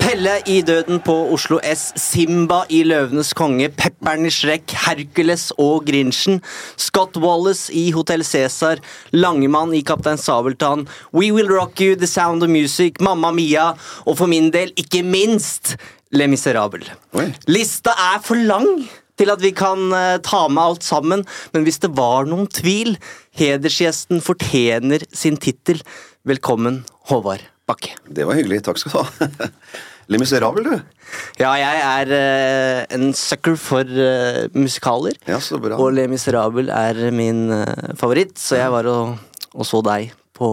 Pelle i Døden på Oslo S, Simba i Løvenes konge, Pepperen i Shrek, Hercules og Grinchen, Scott Wallace i Hotell Cæsar, Langemann i Kaptein Sabeltann, We Will Rock You, The Sound of Music, Mamma Mia og for min del, ikke minst, Le Miserable. Oi. Lista er for lang til at vi kan eh, ta med alt sammen, men hvis det var noen tvil, hedersgjesten fortjener sin tittel. Velkommen, Håvard Bakke. Det var hyggelig. Takk skal du ha. Le Miserable, du. Ja, jeg er uh, en sucker for uh, musikaler. Ja, så bra. Og Le Miserable er min uh, favoritt, så jeg var og, og så deg på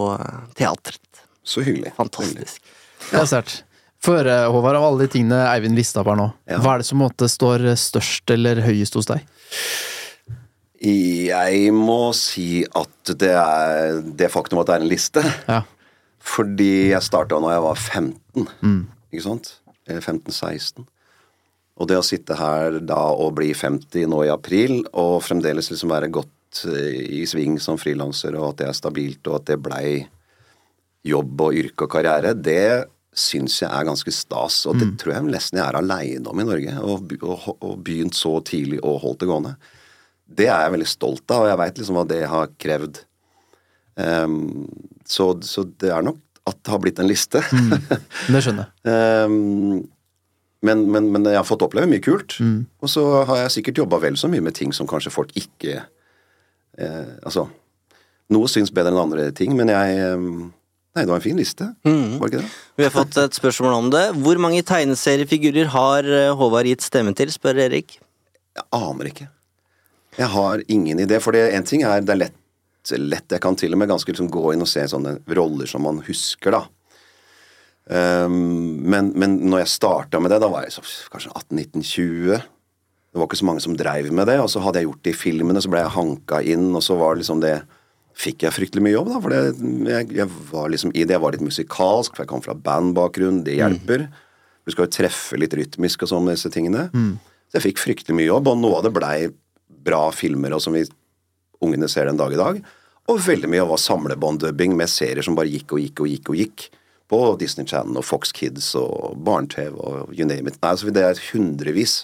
teatret. Så hyggelig. Fantastisk. Det er sterkt. Få høre, Håvard, av alle de tingene Eivind lista opp her nå, Ja. hva er det som måtte står størst eller høyest hos deg? Jeg må si at det er det faktum at det er en liste. Ja. Fordi jeg starta da jeg var 15. Ikke sant? Eller 15-16. Og det å sitte her da og bli 50 nå i april, og fremdeles liksom være godt eh, i sving som frilanser, og at det er stabilt, og at det blei jobb og yrke og karriere, det syns jeg er ganske stas. Og det tror jeg nesten jeg er aleine om i Norge. Og, og, og begynt så tidlig og holdt det gående. Det er jeg veldig stolt av, og jeg veit liksom hva det har krevd. Um, så, så det er nok at det har blitt en liste. Det skjønner jeg. um, men, men, men jeg har fått oppleve mye kult. Og så har jeg sikkert jobba vel så mye med ting som kanskje folk ikke eh, Altså Noe syns bedre enn andre ting, men jeg ehm, Nei, det var en fin liste. Var det ikke det? Vi har fått et spørsmål om det. Hvor mange tegneseriefigurer har eh, Håvard gitt stemme til, spør Erik. Jeg aner ikke. Jeg har ingen idé. For én en ting er det er lett, lett Jeg kan til og med ganske liksom gå inn og se sånne roller som man husker, da. Um, men, men når jeg starta med det, da var jeg så, kanskje 18-19-20. Det var ikke så mange som dreiv med det. Og så hadde jeg gjort det i filmene, så ble jeg hanka inn, og så var det liksom det Fikk jeg fryktelig mye jobb, da. For det, jeg, jeg var liksom i det. Jeg var litt musikalsk, for jeg kom fra bandbakgrunn. Det hjelper. Du skal jo treffe litt rytmisk og sånn med disse tingene. Så jeg fikk fryktelig mye jobb, og noe av det blei bra filmer, og som vi ungene ser den dag i dag. Og veldig mye var samlebånddubbing med serier som bare gikk og gikk og gikk og gikk. På Disney Channel og Fox Kids og barne-TV og you name it. Nei, altså det er hundrevis.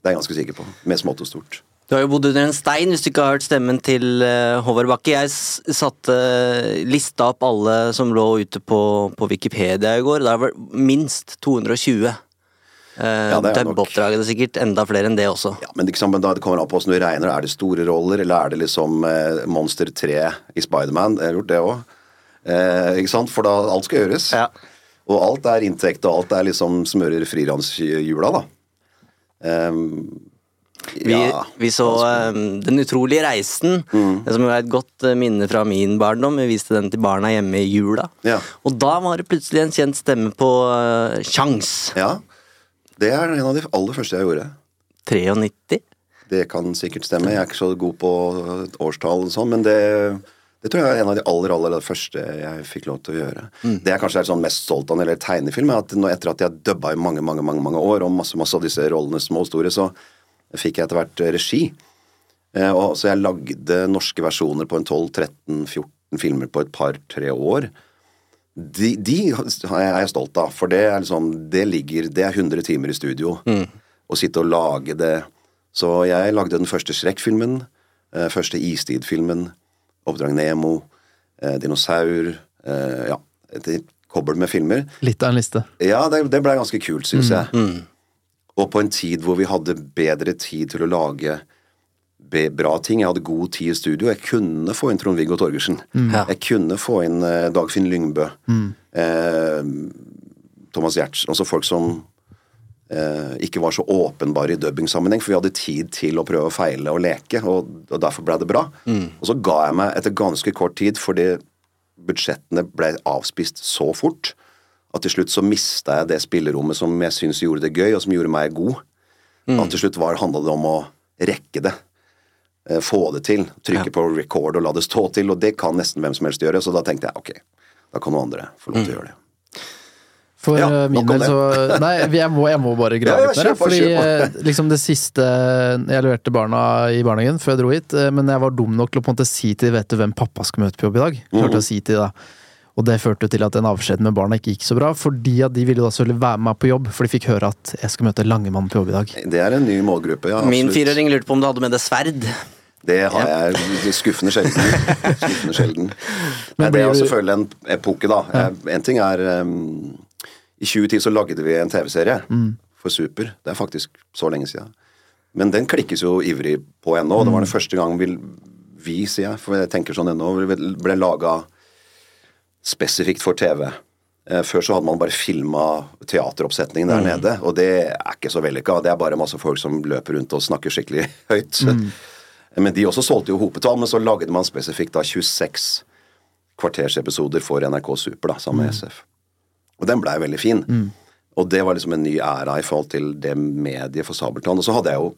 Det er jeg ganske sikker på. Med smått og stort. Du har jo bodd under en stein hvis du ikke har hørt stemmen til eh, Håvard Bakke. Jeg satte eh, lista opp alle som lå ute på, på Wikipedia i går. Det var minst 220. Uh, Ja, det er. Dubbeoppdrag er sikkert enda flere enn det også. Ja, men liksom, men da det kommer an på hvordan du regner. Er det store roller, eller er det liksom eh, Monster 3 i Spiderman? Jeg har gjort det òg. Eh, ikke sant? For da alt skal gjøres. Ja. Og alt er inntekt, og alt er liksom smører frilanshjula, da. Um, Vi, ja, vi så um, Den utrolige reisen, Mm. som jo er et godt eh, minne fra min barndom. Vi viste den til barna hjemme i jula. Ja. Og da var det plutselig en kjent stemme på uh, Kjangs. ja. Det er en av de aller første jeg gjorde. 93. Det kan sikkert stemme. Jeg er ikke så god på årstall og sånn, men det, det tror jeg er en av de aller aller første jeg fikk lov til å gjøre. Det jeg kanskje er sånn mest stolt av når det gjelder tegnefilm, er at nå etter at jeg dubba i mange mange, mange, mange år, og masse masse av disse rollene små og store, så fikk jeg etter hvert regi. Eh, og, så jeg lagde norske versjoner på en 12-13-14 filmer på et par-tre år. De, de er jeg stolt av, for det er liksom Det ligger Det er 100 timer i studio. Å sitte og lage det. Så jeg lagde den første Shrek-filmen, eh, første Istid-filmen, Oppdrag Nemo, eh, Dinosaur eh, Ja. et kobbel med filmer. Litt av en liste. Ja, det, det ble ganske kult, syns jeg. Og på en tid hvor vi hadde bedre tid til å lage bra ting. Jeg hadde god tid i studio. Jeg kunne få inn Trond-Viggo Torgersen. Mm. Jeg kunne få inn eh, Dagfinn Lyngbø. Eh, Thomas Giertz. Altså folk som eh, ikke var så åpenbare i dubbingsammenheng, for vi hadde tid til å prøve å feile og leke, og, og derfor ble det bra. Og så ga jeg meg etter ganske kort tid, fordi budsjettene ble avspist så fort, at til slutt så mista jeg det spillerommet som jeg syns gjorde det gøy, og som gjorde meg god. At til slutt var, handla det om å rekke det. Eh, Få det til. Trykke på record og la det stå til, og det kan nesten hvem som helst gjøre. Så da tenkte jeg ok, da kan noen andre få lov til å gjøre det. For Ja, eh, min del så Nei, jeg må, jeg må bare grave Ja, ja, litt mer. Fordi eh, liksom det siste Jeg leverte barna i barnehagen før jeg dro hit, men jeg var dum nok til å på en måte si til Vet du hvem pappa skal møte på jobb i dag? Klarte Mhm. å si til da. Og det førte til at en avskjed med barna ikke gikk så bra, fordi at de ville da selvfølgelig være med meg på jobb, for de fikk høre at jeg skal møte Langemann på jobb i dag. Det er en ny målgruppe, ja. Min absolutt. fireåring lurte på om du hadde med deg sverd. Det har jeg skuffende sjelden. skuffende sjelden. Nei, det er jo selvfølgelig en epoke, da. Eh, En ting er um, I 2010 så lagde vi en TV-serie for Super. Det er faktisk så lenge siden. Men den klikkes jo ivrig på ennå. Det var den første gang vi, vi sier jeg, for jeg tenker sånn ennå, ble laga spesifikt for TV. Eh, Før så hadde man bare filma teateroppsetningen der nede, og det er ikke så vellykka. Det er bare masse folk som løper rundt og snakker skikkelig høyt. Men de også solgte jo hopetall, men så lagde man spesifikt da 26 kvartersepisoder for NRK Super, da, sammen med SF. Og den blei veldig fin. Og det var liksom en ny æra i forhold til det mediet for Sabeltann. Og så hadde jeg jo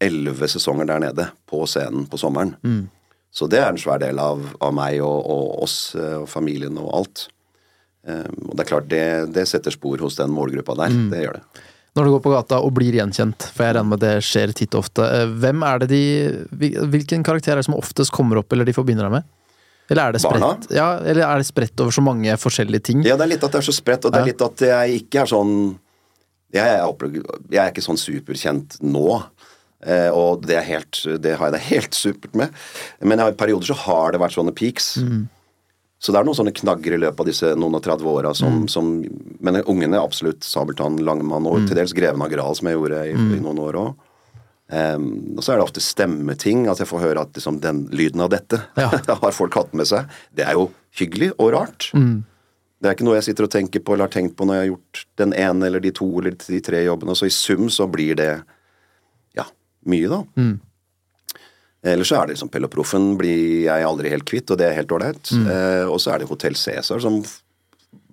elleve sesonger der nede på scenen på sommeren. Så det er en svær del av, av meg og, og oss eh, og familien og alt. Em, og det er klart, det, det setter spor hos den målgruppa der. Det gjør det. Når du går på gata og blir gjenkjent, for jeg regner med det skjer titt og ofte, eh, hvem er det de Hvilken karakter er det som oftest kommer opp, eller de forbinder deg med? Eller er det spredt, ja, eller er det spredt over så mange forskjellige ting? Ja, det er litt at det er så spredt, og det er litt at jeg ikke er sånn Jeg er, jeg er ikke sånn superkjent nå. Eh, og det, helt, det har jeg det helt supert med. Men i perioder så har det vært sånne peaks. Så det er noen sånne knagger i løpet av disse noen og 30 åra som, som Men ungene er absolutt Sabeltann, Langemann og til dels Greven av Gral, som jeg gjorde i, i noen år òg. og så er det ofte stemmeting, at jeg får høre at liksom, den lyden av dette Ja. har folk hatt med seg. Det er jo hyggelig og rart. Det er ikke noe jeg sitter og tenker på eller har tenkt på når jeg har gjort den ene eller de to eller de tre jobbene. Så i sum så blir det ja, mye, da. Eller så er det liksom Pelloproffen blir jeg aldri helt kvitt, og det er helt ålreit. Eh, og så er det Hotell Cæsar som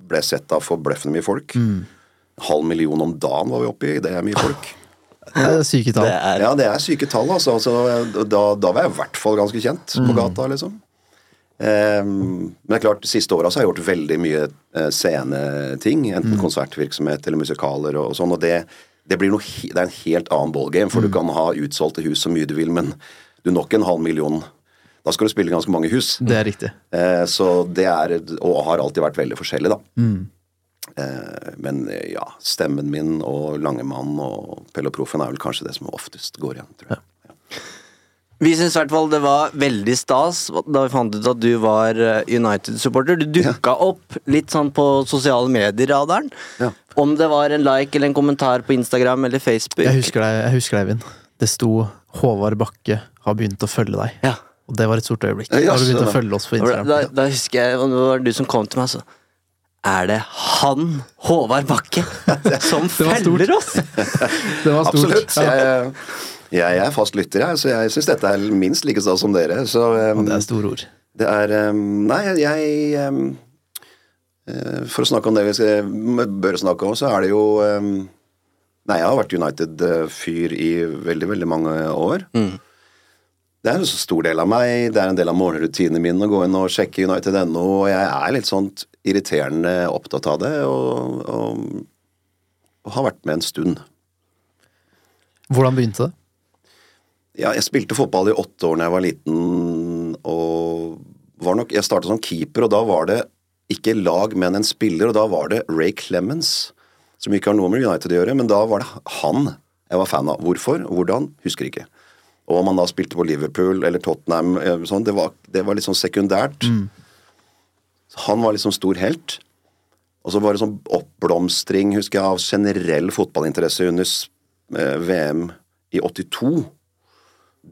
ble sett av forbløffende mye folk. Halv million om dagen var vi oppe i, det er mye folk. Det er syke tall. Det er Ja, det er syke tall, altså. altså da, da var jeg i hvert fall ganske kjent på gata, liksom. Um, men det er klart, de siste åra har jeg gjort veldig mye eh, sceneting. Enten konsertvirksomhet eller musikaler og, og sånn. Og det, det blir noe, det er en helt annen ballgame, for du kan ha utsolgte hus så mye du vil, men du nok en halv million. Da skal du spille ganske mange hus. Det er riktig. Eh, så det er, og har alltid vært veldig forskjellig, da. Eh, men ja, stemmen min og Langemann og Pelle og Proffen er vel kanskje det som oftest går igjen, tror jeg. Vi syns i hvert fall det var veldig stas da vi fant ut at du var eh, United-supporter. Du dukka opp litt sånn på sosiale medier-radaren. Ja. Om det var en like eller en kommentar på Instagram eller Facebook. Jeg husker deg, jeg husker deg, Eivind. Det sto 'Håvard Bakke har begynt å følge deg'. Ja. Og det var et stort øyeblikk. Ja, har du begynte å følge oss på Instagram. da, da husker jeg og det var du som kom til meg og sa Er det han, Håvard Bakke, som følger oss? Det var stort. Absolutt. Ja. Jeg, jeg er fast lytter, jeg, så jeg syns dette er minst like stas som dere. Så um, Det er store ord. det er um, Nei, jeg um, eh, For å snakke om det vi skal, bør snakke om, så er det jo um, Nei, jeg har vært United-fyr i veldig, veldig mange år. Det er en så stor del av meg. Det er en del av morgenrutinene mine å gå inn og sjekke United.no, og jeg er litt sånn irriterende opptatt av det, og, og, og har vært med en stund. Hvordan begynte det? Ja, jeg spilte fotball i åtte år da jeg var liten, og var nok Jeg starta som keeper, og da var det ikke lag, men en spiller, og da var det Ray Clemens, som ikke har noe med United å gjøre, men da var det han jeg var fan av. Hvorfor? Hvordan? Husker ikke. Og om han da spilte på Liverpool eller Tottenham, eh, sånn, det, var, det var litt sånn sekundært. Mm. han var liksom stor helt. Og så var det sånn oppblomstring, husker jeg, av generell fotballinteresse under eh, VM i 82.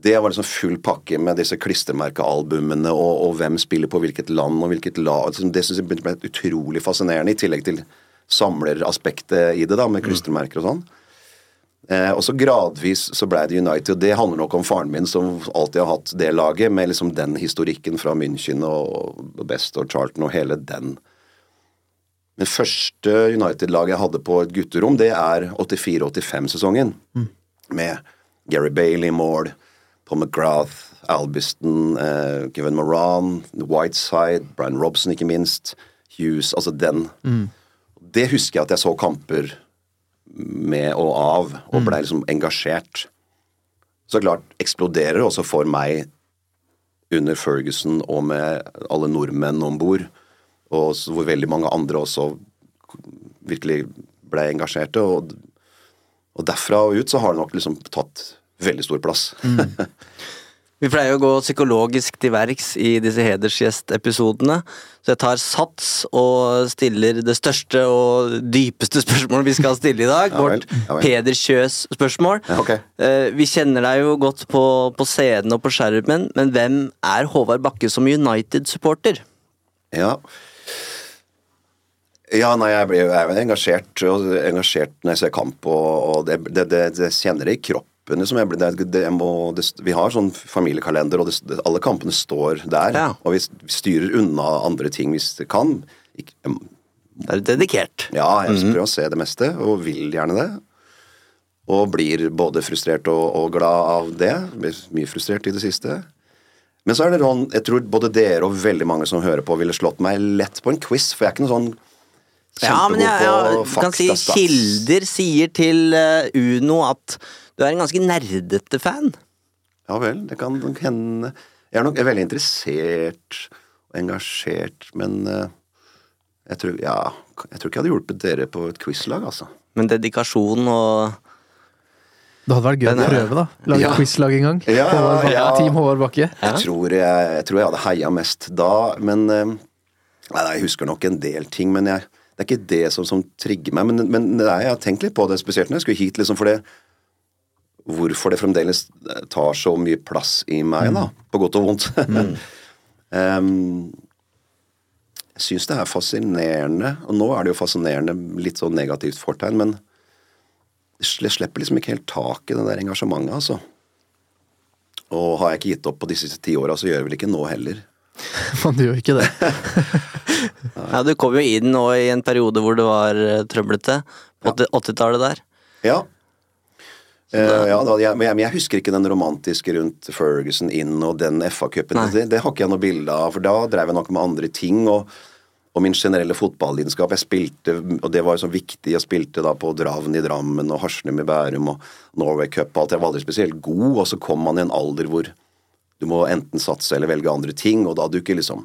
Det var liksom full pakke med disse klistremerkealbumene og, og hvem spiller på hvilket land og hvilket lag. Altså, Det synes jeg ble utrolig fascinerende, i tillegg til samleraspektet i det, da, med klistremerker og sånn. Eh, og så gradvis så ble det United, og det handler nok om faren min, som alltid har hatt det laget, med liksom den historikken fra München og, Best og Charlton og hele den. Men første United-laget jeg hadde på et gutterom, det er 84-85-sesongen. Med Gary Bailey i mål, Paul McGrath, Albiston, eh, Kevin Moran, Whiteside, Brian Robson ikke minst, Hughes, altså den. Det husker jeg at jeg så kamper med og av, og blei liksom engasjert. Så klart eksploderer det også for meg under Ferguson og med alle nordmenn om bord, og så hvor veldig mange andre også virkelig ble engasjerte. Og, og derfra og ut så har det nok liksom tatt veldig stor plass. Vi pleier å gå psykologisk til verks i disse hedersgjestepisodene. Så jeg tar sats og stiller det største og dypeste spørsmålet vi skal stille i dag. Vårt ja. Peder Kjøs-spørsmål. Ja, ok. Eh, Vi kjenner deg jo godt på, på scenen og på skjermen, men hvem er Håvard Bakke som United-supporter? Ja. Ja, nei, jeg jeg er engasjert, engasjert når jeg ser kamp, og, og det, det, det, det kjenner det i kroppen. Liksom. Jeg, ble, det, det, jeg må, det, vi har sånn familiekalender, og det, alle kampene står der. Ja. Og vi styrer unna andre ting hvis det kan. Ikke, Det er dedikert. ja, jeg prøver å se det meste, og vil gjerne det. Og blir både frustrert og, og glad av det. Blir mye frustrert i det siste. Men så er det sånn, jeg tror både dere og veldig mange som hører på, ville slått meg lett på en quiz, for jeg er ikke noe sånn Ja, men jeg, kjempegod jeg, på kan si. Kilder sier til eh, Uno at du er en ganske nerdete fan. Ja vel, det kan nok hende. Jeg er nok veldig interessert og engasjert, men eh, jeg tror, ja, jeg tror ikke jeg hadde hjulpet dere på et quizlag, altså. Men dedikasjon og Det hadde vært gøy å er- prøve, da. Lage Ja. quizlag en gang. Ja, Håvard ja. Team Håvard Bakke. Jeg, tror jeg, jeg tror jeg hadde heia mest da, men eh, Nei, jeg husker nok en del ting, men jeg, det er ikke det som, som trigger meg. Men, men nei, jeg har tenkt litt på det, spesielt når jeg skulle hit, liksom, for det Hvorfor det fremdeles tar så mye plass i meg, da. På godt og vondt. Em, jeg syns det er fascinerende, og nå er det jo fascinerende litt sånn negativt fortegn, men jeg slipper liksom ikke helt tak i det der engasjementet, altså. Og har jeg ikke gitt opp på disse ti åra, så gjør jeg vel ikke nå heller. Man gjør ikke det. Ja, du kom jo inn nå i en periode hvor det var eh, trøblete. På 80 80-tallet der. Ja. Eh, ja da, jeg, men jeg, men jeg husker ikke den romantiske rundt Ferguson inn og den FA-cupen. Det, det har ikke jeg noe bilde av, for da drev jeg nok med andre ting. Og, og min generelle fotballidenskap. Jeg spilte, og det var jo så viktig, jeg spilte da på Dravn i Drammen og Harsnum i Bærum og Norway Cup og alt. Jeg var aldri spesielt god, og så kom man i en alder hvor du må enten satse eller velge andre ting, og da dukker liksom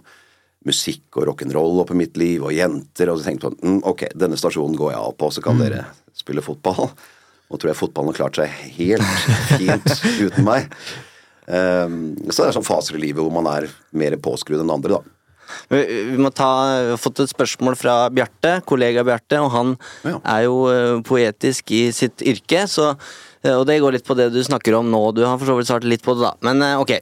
musikk og rock'n'roll opp i mitt liv, og jenter, og så tenkte jeg mm, ok, denne stasjonen går jeg av på, så kan dere spille fotball. Nå tror jeg fotballen har klart seg helt fint uten meg. Um, så det er sånn faser i livet hvor man er mer påskrudd enn andre, da. Vi, må ta, vi har fått et spørsmål fra Bjarte, kollega Bjarte, og han Ja. er jo eh, poetisk i sitt yrke, så og det går litt på det du snakker om nå. Du har for så vidt svart litt på det, da. Men eh, ok.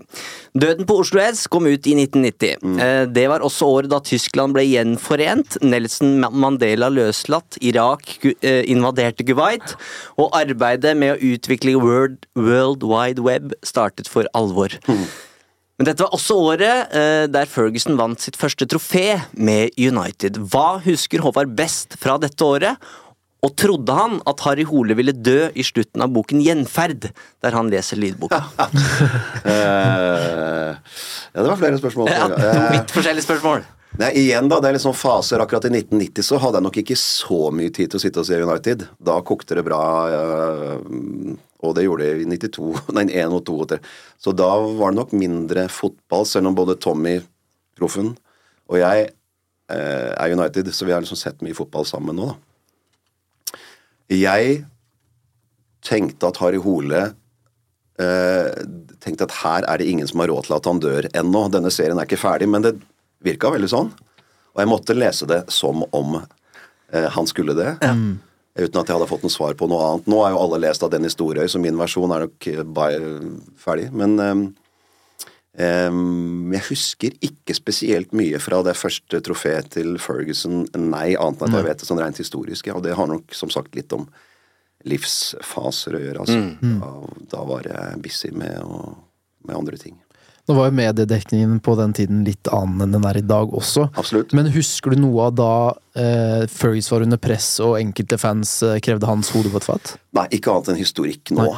Døden på Oslo S kom ut i 1990. Mm. Det var også året da Tyskland ble gjenforent. Nelson Mandela løslatt. Irak eh, invaderte Kuwait. Og arbeidet med å utvikle World, World Wide Web startet for alvor. Men dette var også året eh, der Ferguson vant sitt første trofé med United. Hva husker Håvard best fra dette året? Og trodde han at Harry Hole ville dø i slutten av boken Gjenferd, der han leser lydboka? Eh, ja, det var flere spørsmål. Ja, to Eh, vidt forskjellige spørsmål. Nei, igjen da, det er sånn faser. Akkurat i 1990 så hadde jeg nok ikke så mye tid til å sitte og se United. Da kokte det bra, øh, og det gjorde det i 92, nei, 1 og 2 og 3. Så da var det nok mindre fotball, selv om både Tommy, proffen, og jeg er United, så vi har liksom sett mye fotball sammen nå, da. Jeg tenkte at Harry Hole øh, tenkte at her er det ingen som har råd til at han dør ennå. Denne serien er ikke ferdig, men det virka veldig sånn. Og jeg måtte lese det som om eh, han skulle det. Uten at jeg hadde fått noe svar på noe annet. Nå er jo alle lest av Dennis Storøy, så min versjon er nok eh, ferdig. Men jeg husker ikke spesielt mye fra det første trofeet til Ferguson, nei, annet enn at jeg vet det sånn rent historisk. Ja, og det har nok som sagt litt om livsfaser å gjøre. Altså. Da, da var jeg busy med, å, med andre ting. Nå var jo mediedekningen på den tiden litt annen enn den er i dag også. Absolutt. Men husker du noe av da eh, Fergus var under press og enkelte fans eh, krevde hans hode på et fat? Nei, ikke annet enn historikk nå.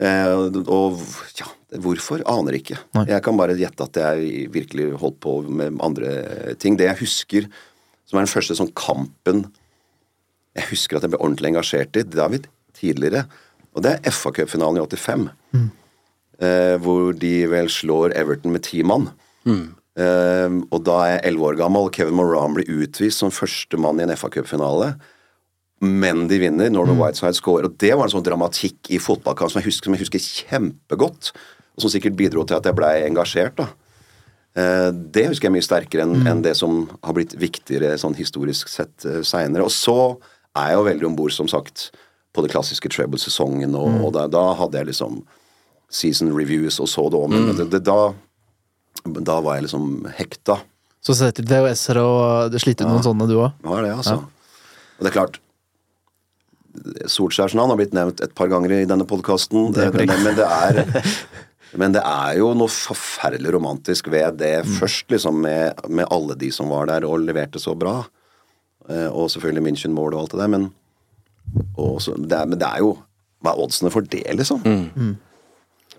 Eh, og ja, hvorfor? Aner ikke. Nei. Jeg kan bare gjette at jeg virkelig holdt på med andre ting. Det jeg husker, som er den første sånn kampen jeg husker at jeg ble ordentlig engasjert i, vi tidligere, og det er FA Cup-finalen i 85. Eh, hvor de vel slår Everton med ti mann. Eh, og da er jeg elleve år gammel. Kevin Moran blir utvist som førstemann i en FA Cup-finale. Men de vinner. Northern Whiteside scorer. Og det var en sånn dramatikk i fotballkamp som jeg husker, som jeg husker kjempegodt. Og som sikkert bidro til at jeg blei engasjert. da. Eh, Det husker jeg mye sterkere enn enn det som har blitt viktigere sånn historisk sett uh, seinere. Og så er jeg jo veldig om bord, som sagt, på det klassiske treble-sesongen, og, og da, da hadde jeg liksom season reviews og så det om. Men det, det, da, da var jeg liksom hekta. Så setter du DHS-er og sliter ut ja. noen sånne, du òg? Ja, det, altså? Og det er klart Solskjærs navn har blitt nevnt et par ganger i denne podkasten, men, det er men det er jo noe forferdelig romantisk ved det først, liksom, med, med alle de som var der og leverte så bra. Eh, Og selvfølgelig München-målet og alt det der, men, og så, det er, men det er jo Hva er oddsene for det, liksom?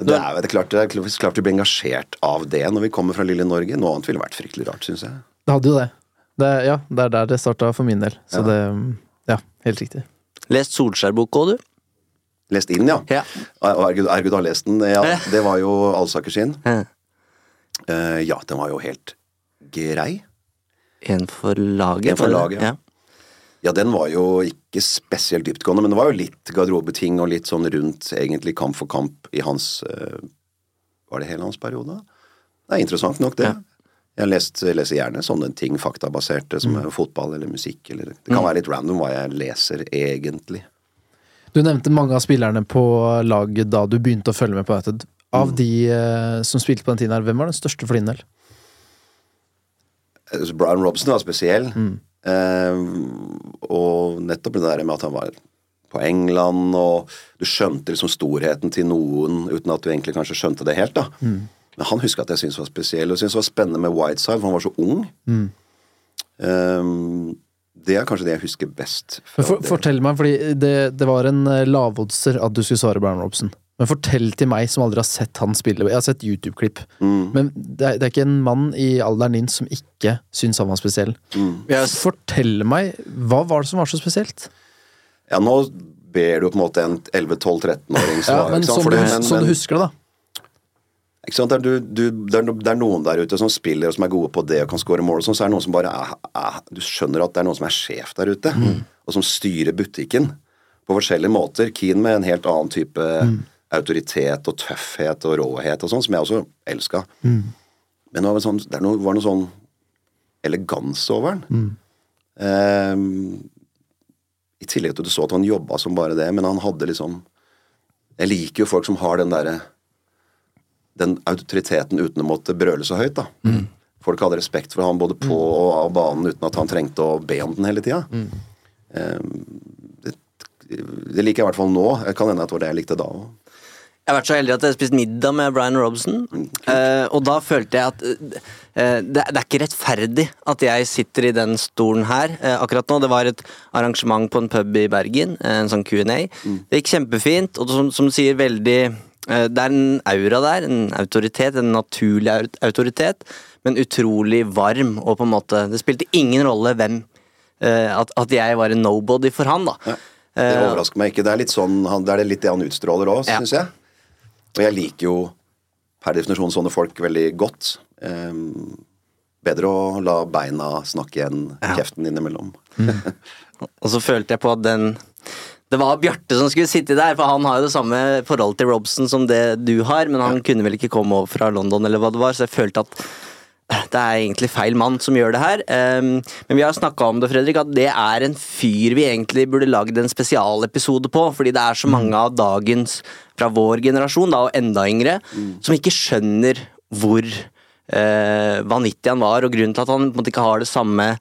Det er, det er klart, det er klart vi blir engasjert av det når vi kommer fra lille Norge. Noe annet ville vært fryktelig rart, syns jeg. Det hadde jo det. det. Ja, det er der det starta for min del. Så det Ja, helt riktig. Lest Solskjær-boka òg, du? Lest inn, ja. Ja. Ergud, Ergud har lest den. Ja, det var jo Alsaker sin. Ja. Uh, ja, den var jo helt grei. En for laget? En for laget, ja. Ja, den var jo ikke spesielt dyptgående, men det var jo litt garderobeting og litt sånn rundt egentlig kamp for kamp i hans uh, Var det hele hans periode? Det er interessant nok, det. Jeg lest, leser gjerne sånne ting, faktabaserte, som er fotball eller musikk. Eller, det kan være litt random hva jeg leser, egentlig. Du nevnte mange av spillerne på laget da du begynte å følge med på United. Av de eh, som spilte på den tiden her, hvem var den største for din del? Altså, Brian Robson var spesiell. Eh, og nettopp det der med at han var på England, og du skjønte liksom storheten til noen uten at du egentlig kanskje skjønte det helt. da. Men han husker at jeg syntes var spesiell, og syntes det var spennende med Whiteside, for han var så ung. Eh, det er kanskje det jeg husker best. for, fortell meg, fordi det, det var en lavodser at du skulle svare Brian Robson. Men fortell til meg som aldri har sett han spille. Jeg har sett YouTube-klipp. Men det er, det er ikke en mann i alderen din som ikke syns han var spesiell. Mm. Yes. Fortell meg, hva var det som var så spesielt? Ja, nå ber du på en måte en 11-12-13-åring Ja, men du, men- som men- du husker det, da. Det, er, du, du, det, er, det er noen der ute som spiller og som er gode på det og kan score mål, og sånn, så er det noen som bare er, er Du skjønner at det er noen som er sjef der ute, og som styrer butikken på forskjellige måter. Keen med en helt annen type autoritet og tøffhet og råhet og sånn, som jeg også elska. Men det var, sånn, det noe, var noe sånn elegans over den. Eh, I tillegg til at du så at han jobba som bare det, men han hadde liksom Jeg liker jo folk som har den derre den autoriteten uten å måtte brøle så høyt. da. Folk hadde respekt for han både på og av banen uten at han trengte å be om den hele tida. det, det liker jeg i hvert fall nå. Jeg kan hende at det var det jeg likte da òg. Jeg har vært så heldig at jeg har spist middag med Brian Robson. uh, og da følte jeg at uh, det, det er ikke rettferdig at jeg sitter i den stolen her uh, akkurat nå. Det var et arrangement på en pub i Bergen, eh, en sånn Q&A. Det gikk kjempefint, og som, som du sier, veldig eh, Det er en aura der, en autoritet, en naturlig autoritet, men utrolig varm, og på en måte Det spilte ingen rolle hvem eh, at, at jeg var en nobody for han, da. Det Eh, overrasker meg ikke. Det er litt sånn, det er litt det han utstråler òg, Ja. syns jeg. Og jeg liker jo per definisjon sånne folk veldig godt. Um, bedre å la beina snakke enn kjeften innimellom. Og så følte jeg på at den Det var Bjarte som skulle sitte der, for han har jo det samme forholdet til Robson som det du har, men han kunne vel ikke komme over fra London, eller hva det var, så jeg følte at eh, det er egentlig feil mann som gjør det her. Um, men vi har snakka om det, Fredrik, at det er en fyr vi egentlig burde lagd en spesialepisode på. Fordi det er så mange av dagens, fra vår generasjon da, og enda yngre, som ikke skjønner hvor uh, vanvittig han var, og grunnen til at han på en måte ikke har det samme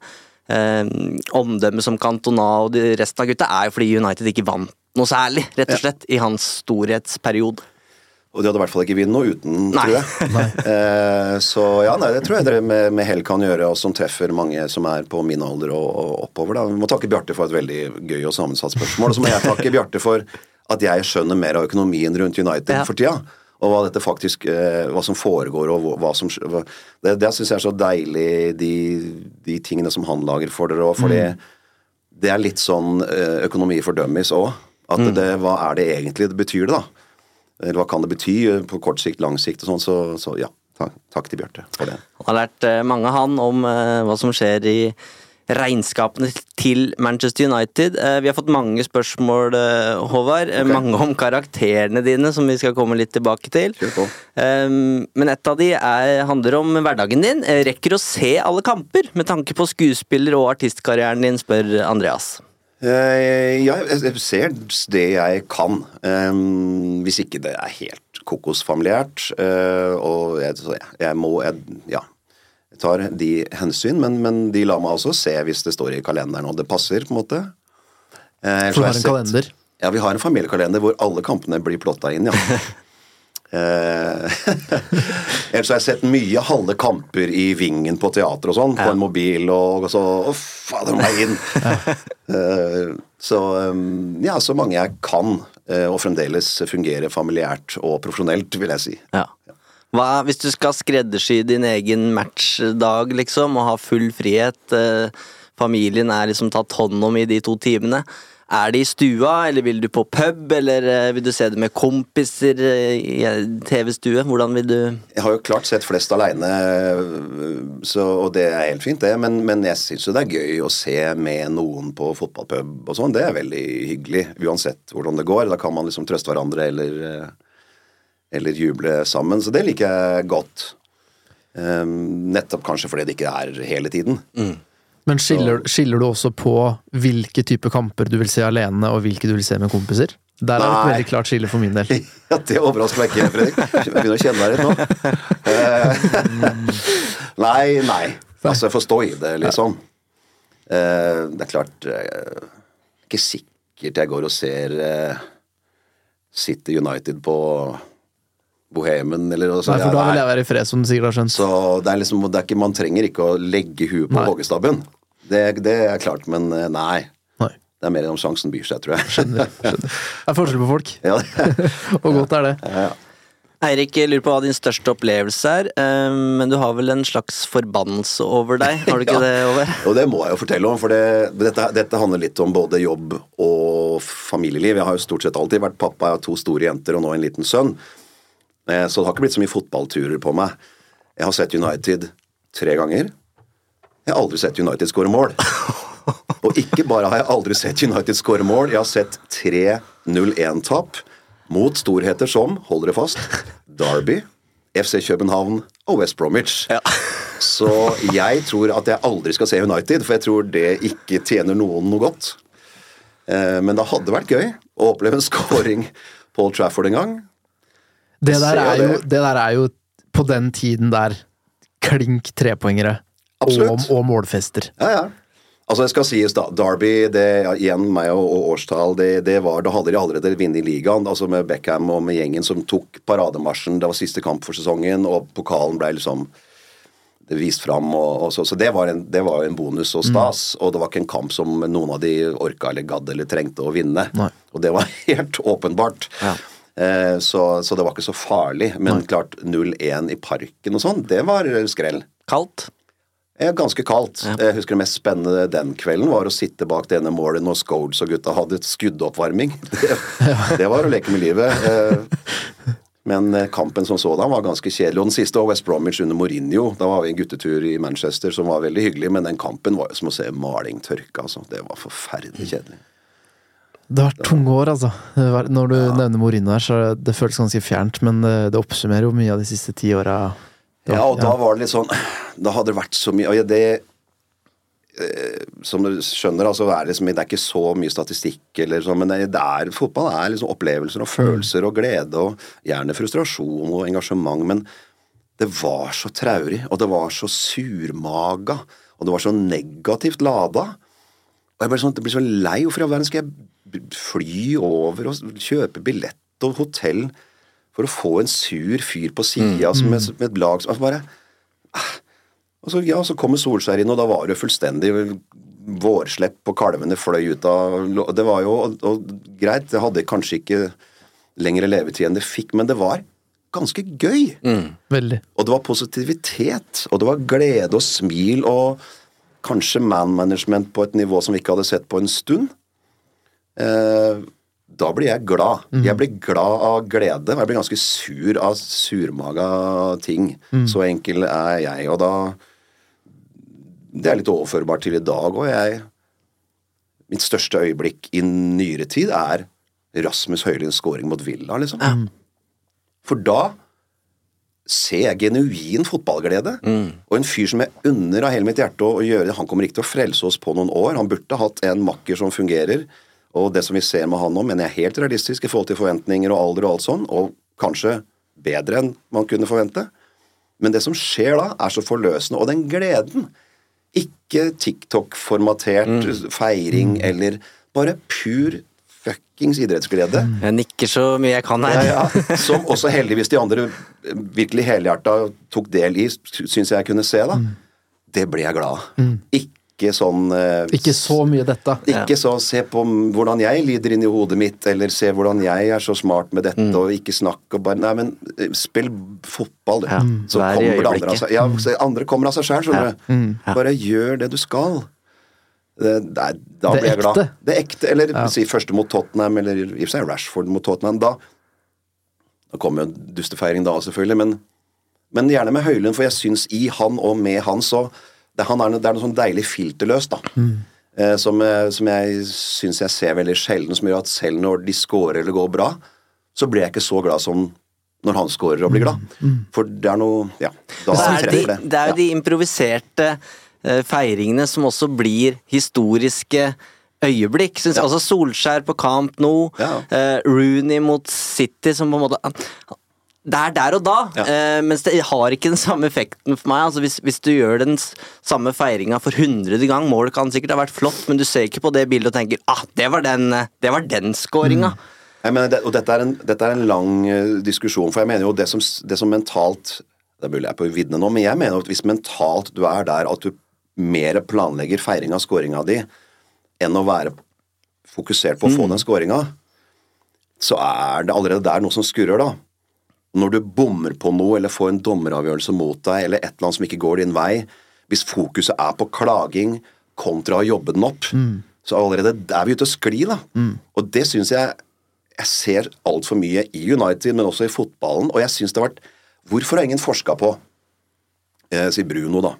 omdømmet som Cantona og de resten av gutta, er jo fordi United ikke vant noe særlig, rett og slett, i hans storhetsperiode. Og de hadde i hvert fall ikke vunnet noe uten, Nei. tror jeg. Eh, så ja, nei, det tror jeg dere med, med hell kan gjøre, og som treffer mange som er på min alder og, og oppover. Da. Vi må takke Bjarte for et veldig gøy og sammensatt spørsmål. Og så må jeg takke Bjarte for at jeg skjønner mer av økonomien rundt United Ja. for tida. Og hva dette faktisk, eh, hva som foregår og hva- som Det, det syns jeg er så deilig, de, de tingene som han lager for dere. òg, fordi det er litt sånn eh, økonomi for dummies òg. At det, hva er det egentlig det betyr det, da? Eller hva kan det bety eh, på kort sikt, lang sikt og sånn. Så, så ja, takk, takk til Bjarte for det. Han har lært mange, han, om hva som skjer i regnskapene til Manchester United. Eh, vi har fått mange spørsmål, eh, Håvard. Okay. Mange om karakterene dine, som vi skal komme litt tilbake til. Kjør på. Eh, men et av de er, handler om hverdagen din. Eh, Rekker å se alle kamper med tanke på skuespiller- og artistkarrieren din, spør Andreas. Eh, ja, jeg ser det jeg kan. Eh, hvis ikke det er helt kokosfamiliært. eh, og jeg, jeg må jeg, Ja. Tar de hensyn, men, men de lar meg også se hvis det står i kalenderen og det passer, på en måte. Eh, For du har en kalender? Ja, vi har en familiekalender hvor alle kampene blir plotta inn, ja. Eh, Ellers har jeg sett mye halve kamper i Vingen på teater og sånn, på en mobil, og, og så Å, fader meg inn! Eh, så um, ja, så mange jeg kan, eh, og fremdeles fungere familiært og profesjonelt, vil jeg si. Ja. Hva, hvis du skal skreddersy din egen matchdag, liksom, og ha full frihet, eh, familien er liksom tatt hånd om i de to timene, er det i stua, eller vil du på pub, eller eh, vil du se det med kompiser eh, i TV-stue? Hvordan vil du Jeg har jo klart sett flest aleine, og det er helt fint, det. Men, men jeg syns jo det er gøy å se med noen på fotballpub og sånn. Det er veldig hyggelig, uansett hvordan det går. Da kan man liksom trøste hverandre eller, eh, eller juble sammen. Så det liker jeg godt. Um, nettopp kanskje fordi det ikke er hele tiden. Men skiller, skiller du også på hvilke type kamper du vil se alene, og hvilke du vil se med kompiser? Der er det et veldig klart skille for min del. Ja, det overrasker meg ikke, Fredrik. Jeg begynner å kjenne deg litt nå. Eh, nei, nei. Altså, jeg får stå i det, liksom. Eh, det er klart eh, Ikke sikkert jeg går og ser City United på Bohemen, eller noe Nei, for da vil jeg være i fred, som du sikkert har skjønt. Så det er liksom, det er ikke, man trenger ikke å legge huet på hoggestabben. Det, det er klart, men eh, nei. Nei, Det er mer om sjansen byr seg, tror jeg. skjønner. skjønner. Det er forskjell på folk, Ja, det- og godt er det. Eirik jeg lurer på hva din største opplevelse er, eh, men du har vel en slags forbannelse over deg, har du ikke Ja. det, Over? Og det må jeg jo fortelle om, for det, dette, dette handler litt om både jobb og familieliv. Jeg har jo stort sett alltid vært pappa, jeg har to store jenter og nå en liten sønn. Eh, Så det har ikke blitt så mye fotballturer på meg. Jeg har sett United tre ganger. Jeg har aldri sett United skåre mål. Og ikke bare har jeg aldri sett United skåre mål, jeg har sett 3-0-1-tap mot storheter som, hold dere fast, Derby, FC København og West Bromwich. Så jeg tror at jeg aldri skal se United, for jeg tror det ikke tjener noen noe godt. Eh, Men det hadde vært gøy å oppleve en scoring på Old Trafford en gang. Det der, er jo det. der er jo på den tiden der klink trepoengere og, og målfester. Ja, ja. Altså, det skal sies da, Derby, det, ja, igjen meg og, og årstall, det, det var, da hadde de allerede vunnet ligaen, altså med Beckham og med gjengen som tok parademarsjen. Det var siste kamp for sesongen, og pokalen ble liksom det vist fram. Og, og så, så det var, en, det var en bonus og stas, og det var ikke en kamp som noen av de orka eller gadd eller trengte å vinne. Nei. Og det var helt åpenbart. Ja. Eh, så, så det var ikke så farlig. Men klart 0-1 i parken og sånn, det var skrell. Kaldt? Ganske kaldt. Jeg husker det mest spennende den kvelden var å sitte bak det ene målet når Scholes og gutta hadde et skuddoppvarming. Det, det var å leke med livet. Eh, Men eh, kampen som sådan var ganske kjedelig. Og den siste var West Bromwich under Mourinho. Da var vi en guttetur i Manchester som var veldig hyggelig, men den kampen var jo som å se maling tørke. Altså. Det var forferdelig kjedelig. Det har vært tunge år, altså. Når du nevner Mourinho her, så det føles ganske fjernt, men det, det oppsummerer jo mye av de siste ti åra. Ja, og da var det litt sånn Da hadde det vært så mye Og det eh, Som du skjønner, altså, er liksom, det er ikke så mye statistikk, eller sånn, men det det er, fotball er liksom opplevelser og følelser og glede, og gjerne frustrasjon og engasjement. Men det var så traurig, og det var så surmaga, og det var så negativt lada. Og jeg ble sånn, jeg ble så lei. Hvorfor i all verden skal jeg fly over og kjøpe billett og hotell for å få en sur fyr på sida med, med et lag som altså bare ah. Og så, ja, så kommer Solskjær inn, og da var det fullstendig vårslepp, og kalvene fløy ut av Det var jo og, og, greit, det hadde kanskje ikke lengre levetid enn det fikk, men det var ganske gøy. Veldig. Og det var positivitet, og det var glede og smil, og kanskje man-management på et nivå som vi ikke hadde sett på en stund. Eh, da blir jeg glad. Jeg blir glad av glede. og Jeg blir ganske sur av surmaga ting. Så enkel er jeg, og da Det er litt overførbart til i dag òg. Jeg Mitt største øyeblikk i nyere tid er Rasmus Høylunds scoring mot Villa, liksom. For da ser jeg genuin fotballglede. Og en fyr som jeg unner av hele mitt hjerte å gjøre det. Han kommer ikke til å frelse oss på noen år. Han burde hatt en makker som fungerer. Og det som vi ser med han nå, mener jeg er helt realistisk i forhold til forventninger og alder og alt sånn, og kanskje bedre enn man kunne forvente. Men det som skjer da, er så forløsende. Og den gleden Ikke TikTok-formatert feiring eller bare pur fuckings idrettsglede. Jeg nikker så mye jeg kan her. Ja, ja. Som også heldigvis de andre virkelig helhjerta tok del i, syns jeg kunne se, da. Det ble jeg glad av. Ikke sånn eh, Ikke så mye dette. ikke så se på hvordan jeg lider inni hodet mitt, eller se hvordan jeg er så smart med dette, Mm. og ikke snakk og bare Nei, men eh, spill fotball, du. Ja, Så vær kommer det andre av seg. Ja, så andre kommer av seg sjøl, skjønner du. Mm. Bare gjør det du skal. Det, det er, da Det blir jeg glad. ekte. Det ekte. Eller si første mot Tottenham, eller i og for seg Rashford mot Tottenham. Da Da kommer jo dustefeiring da, selvfølgelig, men, men gjerne med Høylund, for jeg syns i han og med han så det, han er, noe- det er noe sånn deilig filterløst, da. Eh, som, eh, som jeg syns jeg ser veldig sjelden, som gjør at selv når de scorer eller går bra, så blir jeg ikke så glad som når han scorer og blir glad. For det er noe Ja, da Så er det, Er de, det er jo de improviserte eh, feiringene som også blir historiske øyeblikk. Synes, ja. Altså Solskjær på Camp Nou, Ja. eh, Rooney mot City, som på en måte Det er der og da, Ja. eh, mens det har ikke den samme effekten for meg. Altså hvis, hvis du gjør den samme feiringa for hundrede gang, målet kan sikkert ha vært flott, men du ser ikke på det bildet og tenker ah, det var den, eh, det var den scoringa. Jeg mener, det, og dette er en, dette er en lang eh, diskusjon, for jeg mener jo det som, det som mentalt Det er mulig jeg er på viddene nå, men jeg mener jo at hvis mentalt du er der at du mer planlegger feiring av scoringa di enn å være fokusert på å få den scoringa, så er det allerede der noe som skurrer, da. Når du bommer på noe, eller får en dommeravgjørelse mot deg, eller et eller annet som ikke går din vei, hvis fokuset er på klaging kontra å jobbe den opp, så allerede er vi ute og skli, da. Og det syns jeg jeg ser altfor mye i United, men også i fotballen, og jeg syns det har vært Hvorfor har ingen forska på, eh, sier Bruno, da,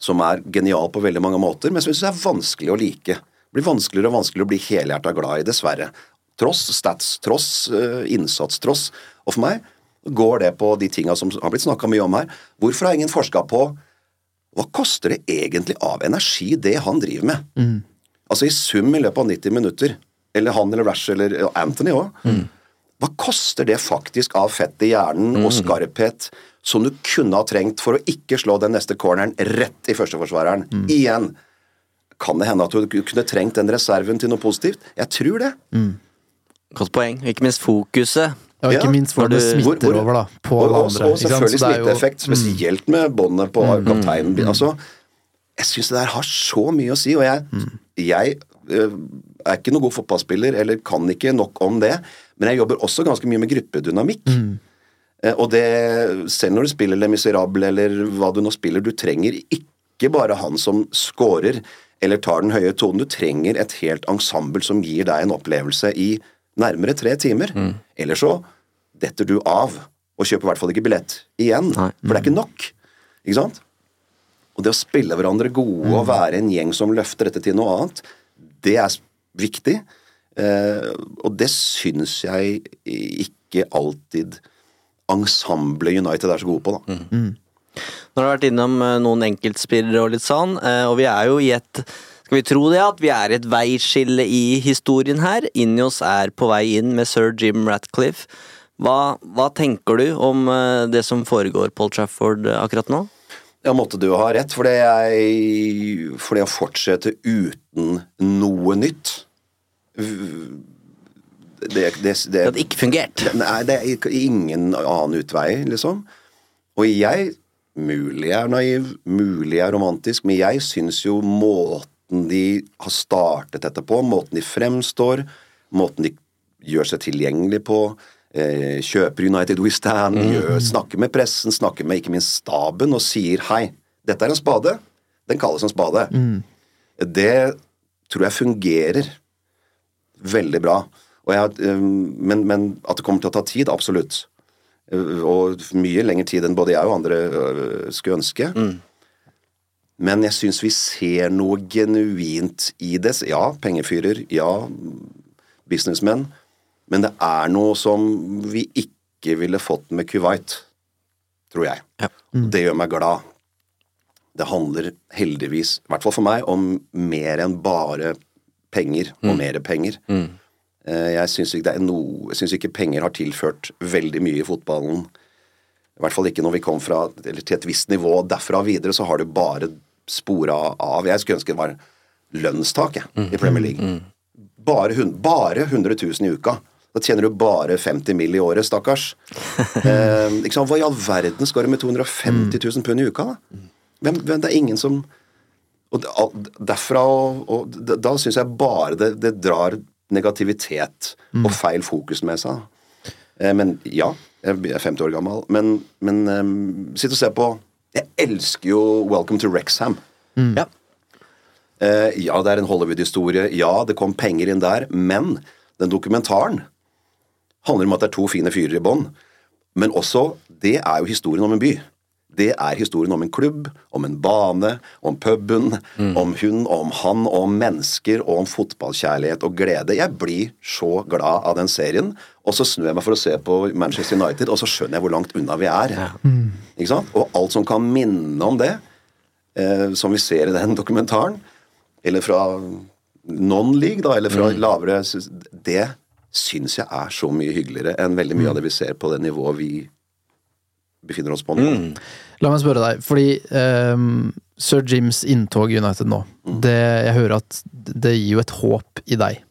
som er genial på veldig mange måter, men som jeg syns er vanskelig å like. Det blir vanskeligere og vanskeligere å bli helhjerta glad i, dessverre. Tross stats, tross eh, innsats, tross Og for meg går det på de tinga som har blitt snakka mye om her. Hvorfor har ingen forska på hva koster det egentlig av energi, det han driver med? Altså i sum i løpet av 90 minutter, eller han eller Rash eller Anthony òg, hva koster det faktisk av fett i hjernen og skarphet som du kunne ha trengt for å ikke slå den neste corneren rett i førsteforsvareren? Igjen. Kan det hende at du kunne trengt den reserven til noe positivt? Jeg tror det. Godt poeng. Ikke minst fokuset. Ja, ikke Ja, minst hvor det smitter Hvor- hvor- over da, på og, alle andre. og selvfølgelig er jo- smitteeffekt, spesielt med båndet på kapteinen. Altså, jeg syns det der har så mye å si, og jeg, jeg øh, er ikke noen god fotballspiller, eller kan ikke nok om det, men jeg jobber også ganske mye med gruppedynamikk. Mm. Og det, selv når du spiller Le Miserable eller hva du nå spiller, du trenger ikke bare han som scorer eller tar den høye tonen, du trenger et helt ensemble som gir deg en opplevelse i nærmere tre timer. eller så detter du av, og kjøper i hvert fall ikke billett igjen, Nei. for det er ikke nok. Ikke sant? Og det å spille hverandre gode og være en gjeng som løfter dette til noe annet, det er viktig. Eh, og det syns jeg ikke alltid ensemblet United er så gode på, da. Nå har du vært innom eh, noen enkeltspillere og litt sånn, eh, og vi er jo i et Skal vi tro det, at vi er et veiskille i historien her? Inni oss er på vei inn med sir Jim Ratcliffe. Hva, hva tenker du om eh, det som foregår Paul Trafford eh, akkurat nå? Ja, måtte du ha rett, for det, er, for det å fortsette uten noe nytt Det, det, det, Det hadde ikke fungert. Nei, det er ingen annen utvei, liksom. Og jeg Mulig jeg er naiv, mulig jeg er romantisk, men jeg syns jo måten de har startet dette på, måten de fremstår, måten de gjør seg tilgjengelig på, eh, kjøper United We Stand, gjør, snakker med pressen, snakker med ikke minst staben og sier hei, dette er en spade, den kalles en spade. Det tror jeg fungerer veldig bra. Og jeg, eh, men, men at det kommer til å ta tid, absolutt. Eh, Og mye lengre tid enn både jeg og andre øh, skulle ønske. Men jeg syns vi ser noe genuint i det. Ja, pengefyrer. Ja, businessmenn. Men det er noe som vi ikke ville fått med Kuwait, tror jeg. Ja. Det gjør meg glad. Det handler heldigvis, i hvert fall for meg, om mer enn bare penger og mer penger. Mm. Jeg syns ikke, synes ikke penger har tilført veldig mye i fotballen. I hvert fall ikke når vi kom fra, eller til et visst nivå. Derfra videre så har det bare spora av. Jeg skulle ønske det var lønnstak jeg, i Premier League. Bare, bare 100 000 i uka. Da tjener du bare 50 mill. i året, stakkars. eh, liksom. Hva i all verden skal du med 250 000 pund i uka, da? Hvem, hvem, det er ingen som og derfra og, og Da syns jeg bare det, det drar negativitet og feil fokus med seg. Eh, men ja, jeg er 50 år gammel. Men, men eh, sitt og se på Jeg elsker jo Welcome to Rexham. Ja. Uh, ja, det er en Hollywood-historie. Ja, det kom penger inn der. Men den dokumentaren handler om at det er to fine fyrer i bånn. Men også Det er jo historien om en by. Det er historien om en klubb, om en bane, om puben, om hun, om han, om mennesker, og om fotballkjærlighet og glede. Jeg blir så glad av den serien, og så snur jeg meg for å se på Manchester United, og så skjønner jeg hvor langt unna vi er. Ikke sant? Og alt som kan minne om det, eh, som vi ser i den dokumentaren, eller fra non-league, da, eller fra lavere Det syns jeg er så mye hyggeligere enn veldig mye av det vi ser på det nivået vi befinner oss på nå. La meg spørre deg, fordi um, sir Jims inntog i United nå, det, jeg hører at det gir jo et håp i deg.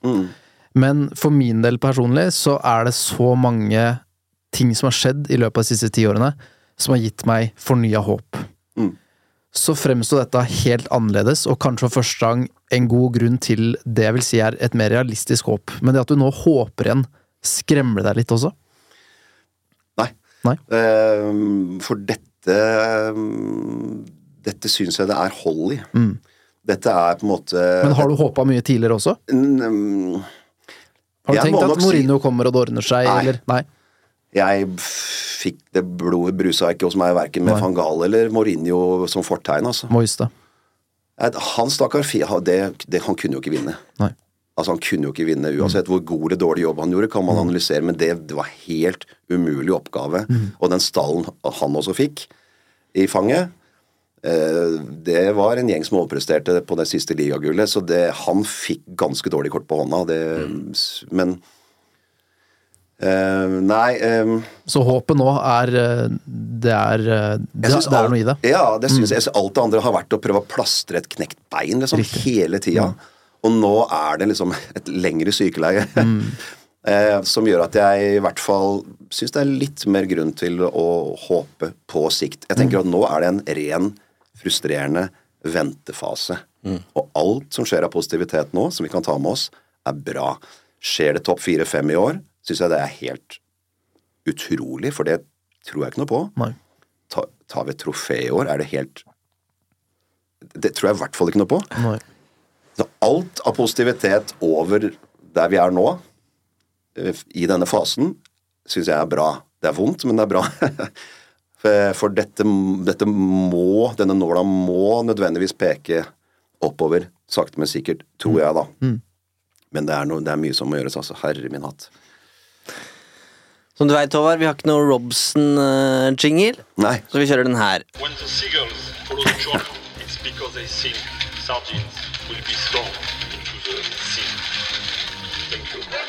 Men for min del personlig så er det så mange ting som har skjedd i løpet av de siste ti årene, som har gitt meg fornya håp. Mm. Så fremsto dette helt annerledes, og kanskje for første gang en god grunn til det jeg vil si er et mer realistisk håp. Men det at du nå håper igjen, skremmer det deg litt også? Nei. Nei? Ehm, for dette ehm, Dette syns jeg det er hold i. Dette er på en måte Mm. Men har du håpa mye tidligere også? Mm, Har du Jeg tenkt at at si- Mourinho kommer og det ordner seg, Nei. eller? Nei. Jeg fikk det blodet brusa ikke hos meg, verken med Nei. van Gaal eller Mourinho som fortegn, altså. Moiste. Han stakkar det, det, Han kunne jo ikke vinne. Nei. Altså Han kunne jo ikke vinne uansett hvor god eller dårlig jobb han gjorde, kan man analysere, men det, det var helt umulig oppgave. Og den stallen han også fikk i fanget, det var en gjeng som overpresterte på det siste ligagullet, så det, han fikk ganske dårlig kort på hånda. Det, Men uh, Nei Um, Så håpet nå er eh, Det er eh, Det, er alt- noe i det. Ja, det synes mm. jeg. Alt det andre har vært å prøve å plastre et knekt bein liksom, hele tida. Og nå er det liksom et lengre sykeleie. Uh, som gjør at jeg i hvert fall syns det er litt mer grunn til å håpe på sikt. Jeg tenker at nå er det en ren, frustrerende ventefase. Og alt som skjer av positivitet nå, som vi kan ta med oss, er bra. Skjer det topp fire-fem i år, syns jeg det er helt utrolig, for det tror jeg ikke noe på Nei. ta, tar vi et trofé i år, er det helt Det tror jeg i hvert fall ikke noe på. Nei. Så alt av positivitet over der vi er nå, eh, i denne fasen, syns jeg er bra. Det er vondt, men det er bra. For- dette, dette må, denne nåla må nødvendigvis peke oppover, sakte, men sikkert, tror jeg, da. Men det er, noe, det er mye som må gjøres, altså. Herre min hatt. Som du veit, Håvard, vi har ikke noe Robson-jingle, Nei. så vi kjører den her. When the seagulls follow the trawler, it's because they think sardines will be thrown into the sea. Thank you.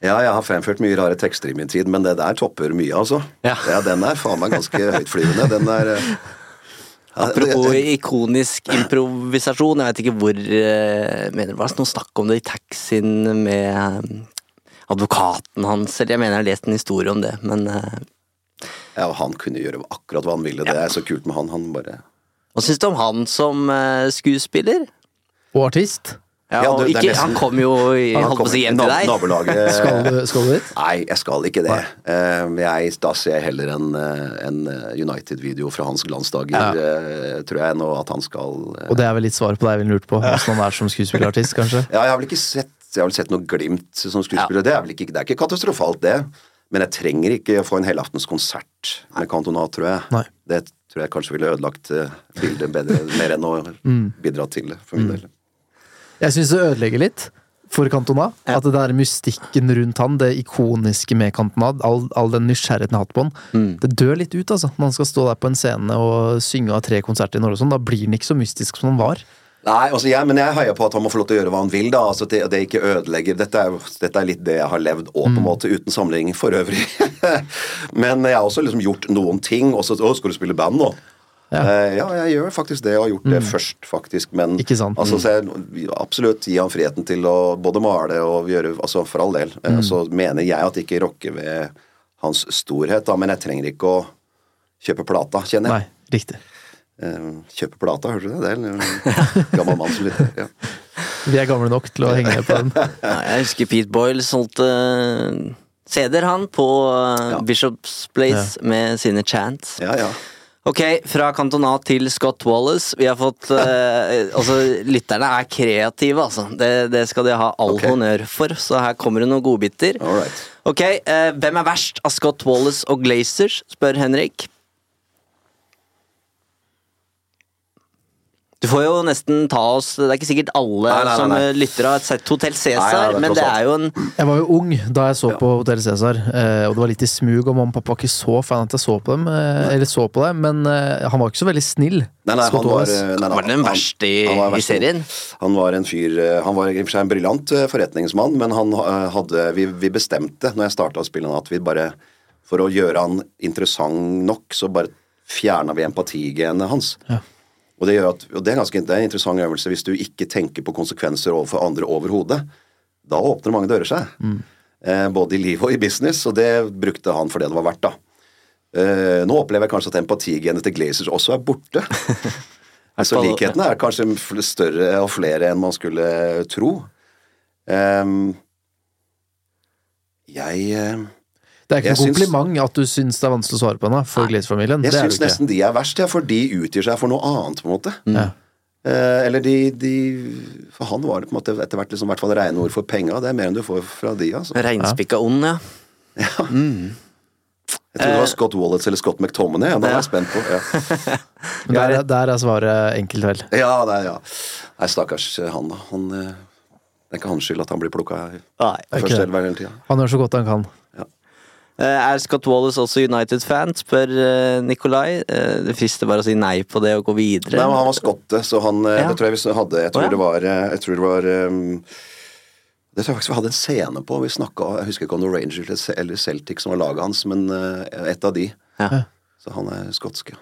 Ja, jeg har fremført mye rare tekster i min tid, men det der topper mye, altså. Ja. den er faen meg ganske høytflyvende. Den er eh, ja, Apropos det- ikonisk improvisasjon, jeg vet ikke hvor mener, Var det noe snakk om det i taxien med eh, advokaten hans, eller jeg mener jeg har lest en historie om det, men Ja, ja, Han kunne gjøre akkurat hva han ville. Det er så kult med han. Han bare Hva syns du om han som eh, skuespiller? Og artist. Ja, Ja, og du, ikke, nesten- han kom jo i, Han holdt på å si hjem til deg. Nabolaget Skal du, skal du dit? Nei, jeg skal ikke det. Eh, jeg, da ser jeg heller en, eh, en United-video fra hans glansdager, eh, tror jeg, enn at han skal eh, Og det er vel litt svaret på det jeg ville lurt på. Hvordan han er som skuespillerartist, kanskje. Ja, jeg har vel ikke sett Jeg har vel sett noe glimt som skuespiller. Det, er vel ikke, det er ikke katastrofalt, det. Men jeg trenger ikke å få en helaftens konsert med Cantona, tror jeg. Nei. Det tror jeg kanskje ville ødelagt eh, bildet bedre, mer enn å bidra til det, for min del. Jeg syns det ødelegger litt for Cantona. At det der mystikken rundt han, det ikoniske med Cantona, all, all den nysgjerrigheten jeg har hatt på han, det dør litt ut, altså. Når han skal stå der på en scene og synge av tre konserter i Norge og sånn, da blir han ikke så mystisk som han var. Nei, altså jeg, men jeg heier på at han må få lov til å gjøre hva han vil, da. Altså det, det ikke ødelegger Dette er, dette er litt det jeg har levd òg, på en måte, uten sammenligning for øvrig. men jeg har også liksom gjort noen ting. Og så skal du spille band nå? Ja. Eh, ja, jeg gjør faktisk det, og har gjort det først, faktisk. Men Ikke sant? Altså, så jeg, absolutt gi han friheten til å både male og gjøre Altså, for all del. Mm. Så mener jeg at det ikke rokker ved hans storhet, da, men jeg trenger ikke å kjøpe plata, kjenner Nei, riktig. Eh, kjøpe plata, hørte du det? Det er en gammel mann som lytter. Ja. Vi er gamle nok til å henge på den. Ja, jeg husker Pete Boyle solgte eh, CD-er, han, på eh, Ja. Bishops Place med sine chants. ja, ja. Ok, fra Cantona til Scott Wallace. Vi har fått eh, Altså, lytterne er kreative, altså. Det, det skal de ha all okay. honnør for, så her kommer det noen godbiter. Ok, eh, hvem er verst av Scott Wallace og Glazers, spør Henrik. Du får jo nesten ta oss Det er ikke sikkert alle Nei, nei, nei, som nei. eh, lytter har sett Hotell Cæsar, men det er jo en Jeg var jo ung da jeg så på Hotell Cæsar, eh, og det var litt i smug, og mamma og pappa var ikke så fan at jeg så på dem, eh, eller så på det, men han var ikke så veldig snill. Nei, nei, han var, nei, nei, Var den verste i- han var i serien? Han var en fyr Han var i og for seg en briljant forretningsmann, men han hadde Vi, vi bestemte når jeg starta å spille han, at vi bare For å gjøre han interessant nok, så bare fjerna vi empatigenet hans. Ja. Og det, gjør at, og det er ganske det er en interessant øvelse hvis du ikke tenker på konsekvenser overfor andre overhodet. Da åpner mange dører seg. Eh, både i livet og i business, og det brukte han for det det var verdt, da. Eh, nå opplever jeg kanskje at empatigenet til Glazers også er borte. Så likhetene er kanskje større og flere enn man skulle tro. Eh, jeg eh, Det er ikke noe noe syns- kompliment at du syns det er vanskelig å svare på henne for Glaze-familien. Jeg Det er syns nesten de er verst, ja, for de utgir seg for noe annet, på en måte. Ja. Eh, eller de, de For han var det på en måte etter hvert liksom, hvert fall rene ord for penga. Det er mer enn du får fra de, altså. Reinspikka ond, ja. Jeg trodde det var Scott Wallets eller Scott McTominay. Ja, det Ja. jeg spent på. Ja, Men der, er- der er svaret enkelt, vel. ja, det er, ja. Nei, stakkars han, da. Han, eh, det er ikke hans skyld at han blir plukka første hele tida. Han gjør så godt han kan. Eh, Er Scott Wallace også United-fan, spør eh, Nikolai. Eh, Det frister bare å si nei på det og gå videre. Nei, men han var skotte, så han Ja. Det tror jeg vi hadde Jeg tror oh, ja. det var Jeg tror det var Det tror jeg faktisk vi hadde en scene på. Vi snakket, Jeg husker ikke om det var Rangers eller- Celtic som var laget hans, men et av de. Ja. Så han er skotsk, ja.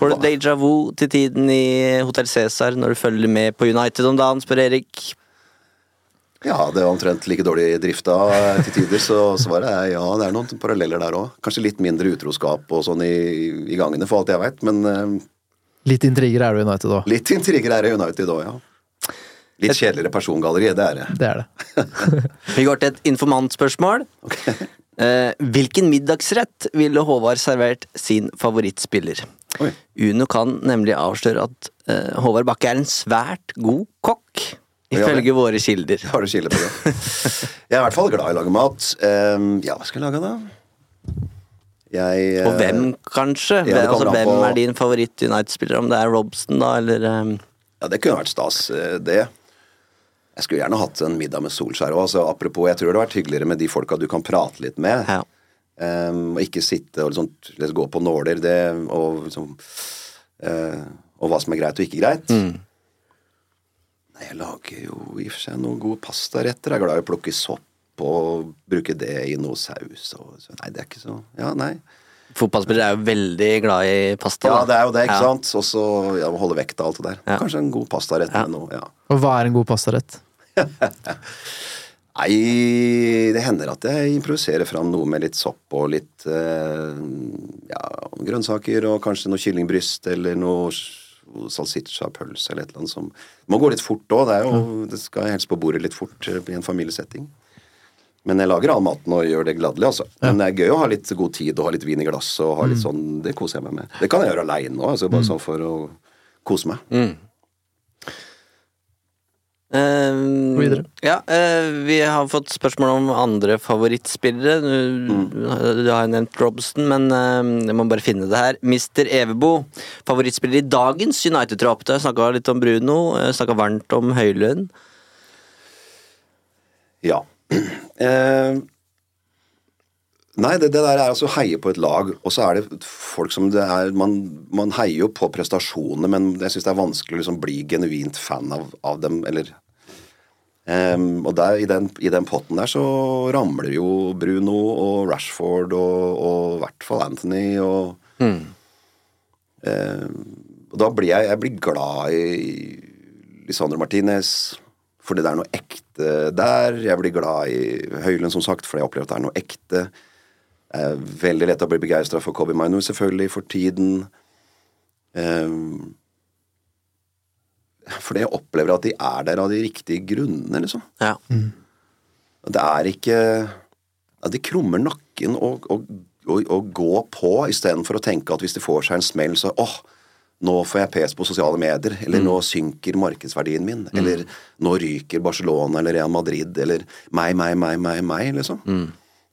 Får du déjà vu til tiden i Hotell Cæsar når du følger med på United om dagen, spør Erik. Ja, det er omtrent like dårlig drifta til tider, så svaret er ja. Det er noen paralleller der òg. Kanskje litt mindre utroskap og sånn i, i gangene, for alt jeg veit, men eh, Litt intriger er det i United òg. litt intriger er det i United òg, ja. Litt kjedeligere persongalleri, det er det. Det er det. Vi går til et informantspørsmål. Eh, hvilken middagsrett ville Håvard servert sin favorittspiller? Oi. Uno kan nemlig avsløre at eh, Håvard Bakke er en svært god kokk. Ifølge våre kilder. Har du kilder på det? Jeg er i hvert fall glad i å lage mat. Um, ja, hva skal jeg lage da? Jeg Og eh, hvem, kanskje? ja, altså, hvem på- er din favoritt-United-spiller? Om det er Robson, da, eller um... Ja, det kunne vært stas, eh, det. Jeg skulle gjerne hatt en middag med Solskjær òg. Altså, apropos, jeg tror det hadde vært hyggeligere med de folka du kan prate litt med. Ja. Um, og ikke sitte og liksom, gå på nåler det, og, liksom, uh, og hva som er greit og ikke greit. Nei, jeg lager jo i og for seg noen gode pastaretter. Jeg er glad i å plukke sopp og bruke det i noe saus. Og, så, nei, det er ikke så Ja, nei. Fotballspillere er jo veldig glad i pasta. Ja, det er jo det, ikke Ja. sant? Og så ja, holde vekta og alt det der. Ja. Kanskje en god pastarett Ja. med noe. ja. Og hva er en god pastarett? Nei, det hender at jeg improviserer fram noe med litt sopp og litt eh, ja, grønnsaker og kanskje noe kyllingbryst eller noe salsiccia-pølse eller et eller annet som Det må gå litt fort òg. Det, det skal helst på bordet litt fort eh, i en familiesetting. Men jeg lager all maten og gjør det gladelig, altså. Men det er gøy å ha litt god tid og ha litt vin i glasset og ha litt sånn Det koser jeg meg med. Det kan jeg gjøre aleine òg, altså, bare sånn for å kose meg. Eh, Gå videre. Ja, uh, vi har fått spørsmål om andre favorittspillere. Du, du har jo nevnt Robson, men uh, jeg må bare finne det her. Mister Evebo, favorittspiller i dagens United-tropp. Du har snakka litt om Bruno, snakka varmt om Høylund. Ja. Eh, nei, det, det der er altså å heie på et lag, og så er det folk som det er Man, man heier jo på prestasjonene, men jeg syns det er vanskelig å liksom bli genuint fan av, av dem, eller Ehm, og der, i, den, i den potten der så ramler jo Bruno og Rashford og, i hvert fall Anthony og Ehm, Og da blir jeg, jeg blir glad i Lisandro Martinez fordi det er noe ekte der. Jeg blir glad i Høylund, som sagt, fordi jeg opplever at det er noe ekte. Er veldig lett å bli begeistra for Kobe Minu, selvfølgelig, for tiden. Ehm, fordi jeg opplever at de er der av de riktige grunnene, liksom. Ja. Det er ikke at De krummer nakken og, og, og, og går på istedenfor å tenke at hvis de får seg en smell, så åh, nå får jeg pes på sosiale medier, eller nå synker markedsverdien min, eller nå ryker Barcelona eller Real Madrid, eller meg, meg, meg, meg, meg, liksom.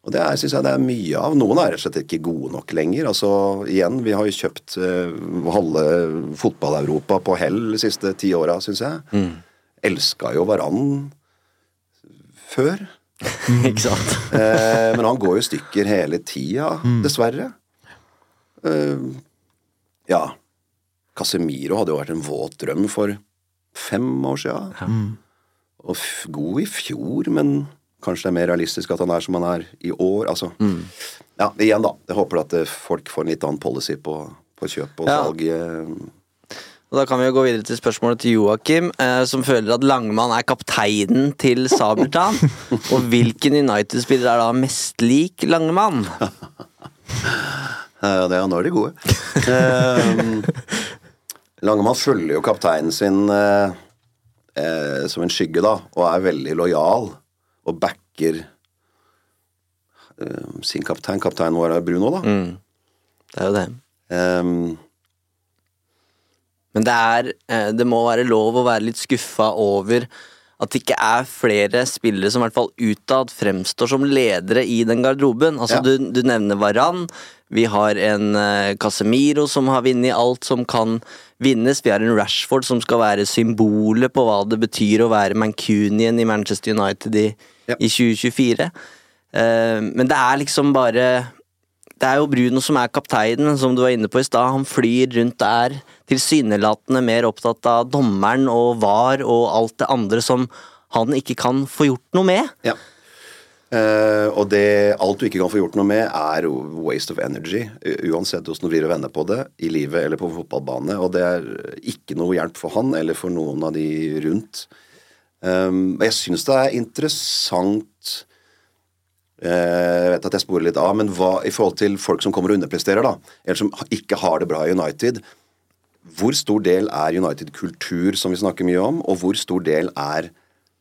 Og det syns jeg det er mye av. Noen er rett og slett ikke gode nok lenger. Altså, igjen, vi har jo kjøpt uh, halve fotball-Europa på hell de siste ti åra, syns jeg. Elska jo Varan før. Ikke sant? Eh, men han går jo stykker hele tida, dessverre. Uh, ja. Casemiro hadde jo vært en våt drøm for fem år sia. Og f god i fjor, men kanskje det er mer realistisk at han er som han er i år. Altså. Ja, igjen, da. Jeg håper at eh, folk får en litt annen policy på, på kjøp og Ja. salg. eh. Og Da kan vi jo gå videre til spørsmålet til Joakim, eh, som føler at Langmann er kapteinen til Sabeltann. og hvilken United-spiller er da mest lik Langemann? Ja, nå er de gode. Ehm, Langemann følger jo kapteinen sin eh, eh, som en skygge, da, og er veldig lojal og backer eh, sin kaptein. Kapteinen vår er Bruno, da. Det er jo det. Um, Men det er eh, Det må være lov å være litt skuffa over at det ikke er flere spillere som i hvert fall utad fremstår som ledere i den garderoben. Altså Ja. du, du nevner Varan. Vi har en uh, Casemiro som har vunnet alt som kan vinnes. Vi har en Rashford som skal være symbolet på hva det betyr å være Mancunian i Manchester United i, Ja. i 2024. Uh, men det er liksom bare det er jo Bruno som er kapteinen, som du var inne på i stad. Han flyr rundt der, tilsynelatende mer opptatt av dommeren og VAR og alt det andre som han ikke kan få gjort noe med. ja. Uh, og det, alt du ikke kan få gjort noe med, er waste of energy. Uansett hvordan du vrir og vender på det, i livet eller på fotballbane. Og det er ikke noe hjelp for han eller for noen av de rundt. Um, jeg syns det er interessant uh, Jeg vet at jeg sporer litt av, men hva i forhold til folk som kommer og underpresterer, da, eller som ikke har det bra i United Hvor stor del er United-kultur, som vi snakker mye om, og hvor stor del er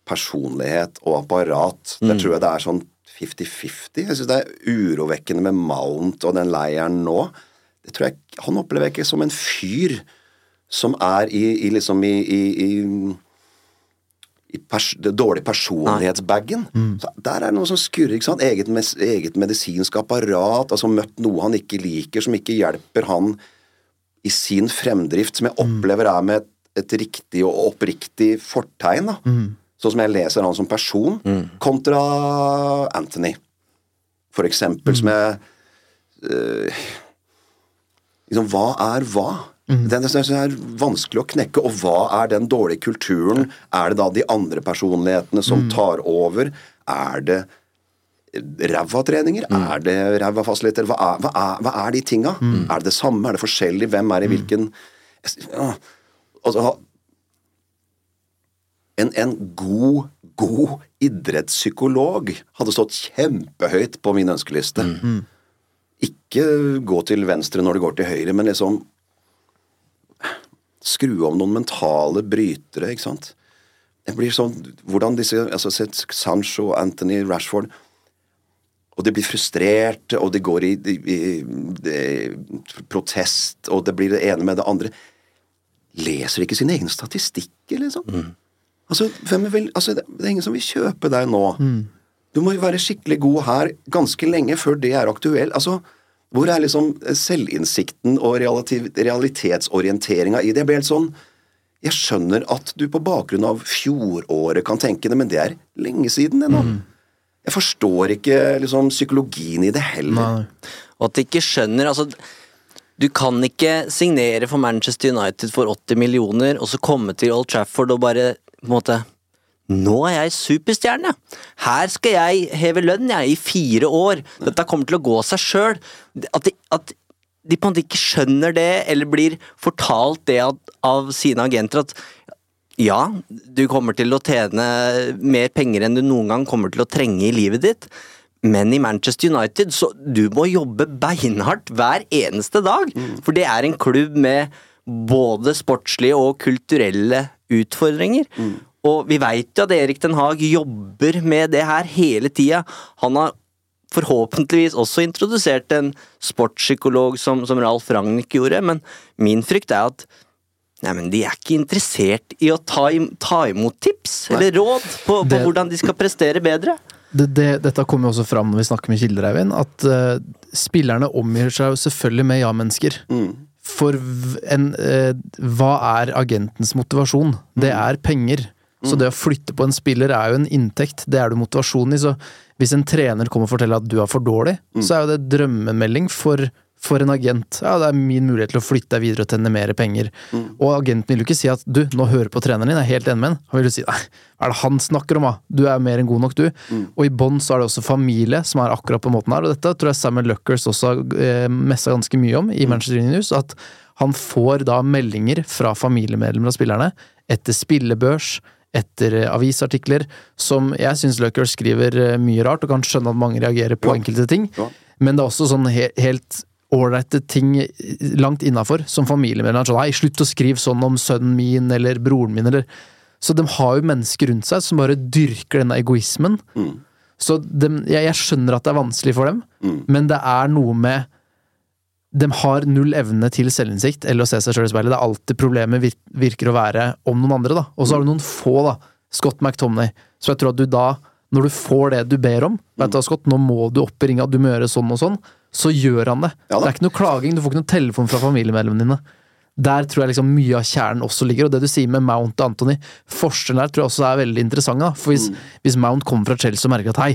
personlighet og apparat? Der tror jeg det er sånn 50-50. Jeg syns det er urovekkende med Mount og den leiren nå. Det tror jeg Han opplever jeg ikke som en fyr som er i, i liksom i, i, i i pers det dårlige personlighetsbagen. Mm. Der er det noe som skurrer. ikke sant? Eget, eget medisinsk apparat. altså Møtt noe han ikke liker, som ikke hjelper han i sin fremdrift, som jeg opplever er med et, et riktig og oppriktig fortegn. da. sånn som jeg leser han som person, kontra Anthony, for eksempel, som jeg øh, liksom, Hva er hva? Mm. Den er vanskelig å knekke. Og hva er den dårlige kulturen? Er det da de andre personlighetene som tar over? Er det ræva treninger? Er det ræva fasiliteter? Hva hva, hva er de tinga? Er det det samme? Er det forskjellig? Hvem er i hvilken ja. Altså, en, en god, god idrettspsykolog hadde stått kjempehøyt på min ønskeliste. Ikke gå til venstre når det går til høyre, men liksom skru om noen mentale brytere, ikke sant. Det blir sånn, hvordan disse, altså Sancho, Anthony, Rashford og de blir frustrerte, og de går i, i, i, protest, og det blir det ene med det andre. Leser ikke sine egne statistikker, liksom. Altså, hvem vil, altså, det det er ingen som vil kjøpe deg nå. Du må jo være skikkelig god her ganske lenge før det er aktuelt. Altså, hvor er liksom selvinnsikten og relativ, realitetsorienteringa i det? Jeg blir helt sånn Jeg skjønner at du på bakgrunn av fjoråret kan tenke det, men det er lenge siden det nå. Jeg forstår ikke liksom psykologien i det heller. Og at de ikke skjønner altså, Du kan ikke signere for Manchester United for 80 millioner, og så komme til Old Trafford og bare på en måte Nå er jeg superstjerne! Her skal jeg heve lønn jeg, i fire år! Dette kommer til å gå seg sjøl. At, at de på en måte ikke skjønner det, eller blir fortalt det av, av sine agenter at ja, du kommer til å tjene mer penger enn du noen gang kommer til å trenge i livet ditt, men i Manchester United, så du må jobbe beinhardt hver eneste dag. For det er en klubb med både sportslige og kulturelle utfordringer. Og vi veit jo at Erik Den Haag jobber med det her hele tida. Han har forhåpentligvis også introdusert en sportspsykolog som, som Ralf Ragnhild gjorde, men min frykt er at Nei, men De er ikke interessert i å ta, im ta imot tips eller råd på, på Det- hvordan de skal prestere bedre. det, det, dette kommer jo også fram når vi snakker med kilder, Eivind, at uh, spillerne omgir seg selvfølgelig med ja-mennesker. For en, uh, hva er agentens motivasjon? Det er penger. Så det å flytte på en spiller er jo en inntekt, det er du motivasjon i. Så hvis en trener kommer og forteller at du er for dårlig, så er jo det drømmemelding for, for en agent. Ja, det er min mulighet til å flytte deg videre og tjene mer penger. Og agenten vil jo ikke si at du, nå hører på treneren din, jeg er helt enig med han. Han vil jo si nei, hva er det han snakker om, da? Du er mer enn god nok, du. Og i bånn så er det også familie som er akkurat på måten her, og dette tror jeg Samuel Luckers også har eh, messa ganske mye om i Manchester United News, at han får da meldinger fra familiemedlemmer av spillerne etter spillebørs, etter eh, avisartikler, som jeg syns Luckers skriver eh, mye rart, og kan skjønne at mange reagerer på Ja. enkelte ting, Ja. men det er også sånn he helt ålreite ting langt innafor, som familiemedlemmer. Sånn, Nei, slutt å skrive sånn om sønnen min eller broren min, eller Så de har jo mennesker rundt seg som bare dyrker denne egoismen. Så de, jeg, jeg skjønner at det er vanskelig for dem, men det er noe med De har null evne til selvinnsikt eller å se seg sjøl i speilet. Det er alltid problemet virker å være om noen andre, da. Og så har du noen få, da. Scott McTomney. Så jeg tror at du da, når du får det du ber om Vet du hva, Scott, nå må du opp i ringa, du må gjøre sånn og sånn. Så gjør han det. Ja det er ikke noe klaging, du får ikke noen telefon fra familiemedlemmene dine. Der tror jeg liksom mye av kjernen også ligger, og det du sier med Mount og Anthony, forskjellen der tror jeg også er veldig interessant. Da. For hvis, hvis Mount kommer fra Chelsea og merker at hei,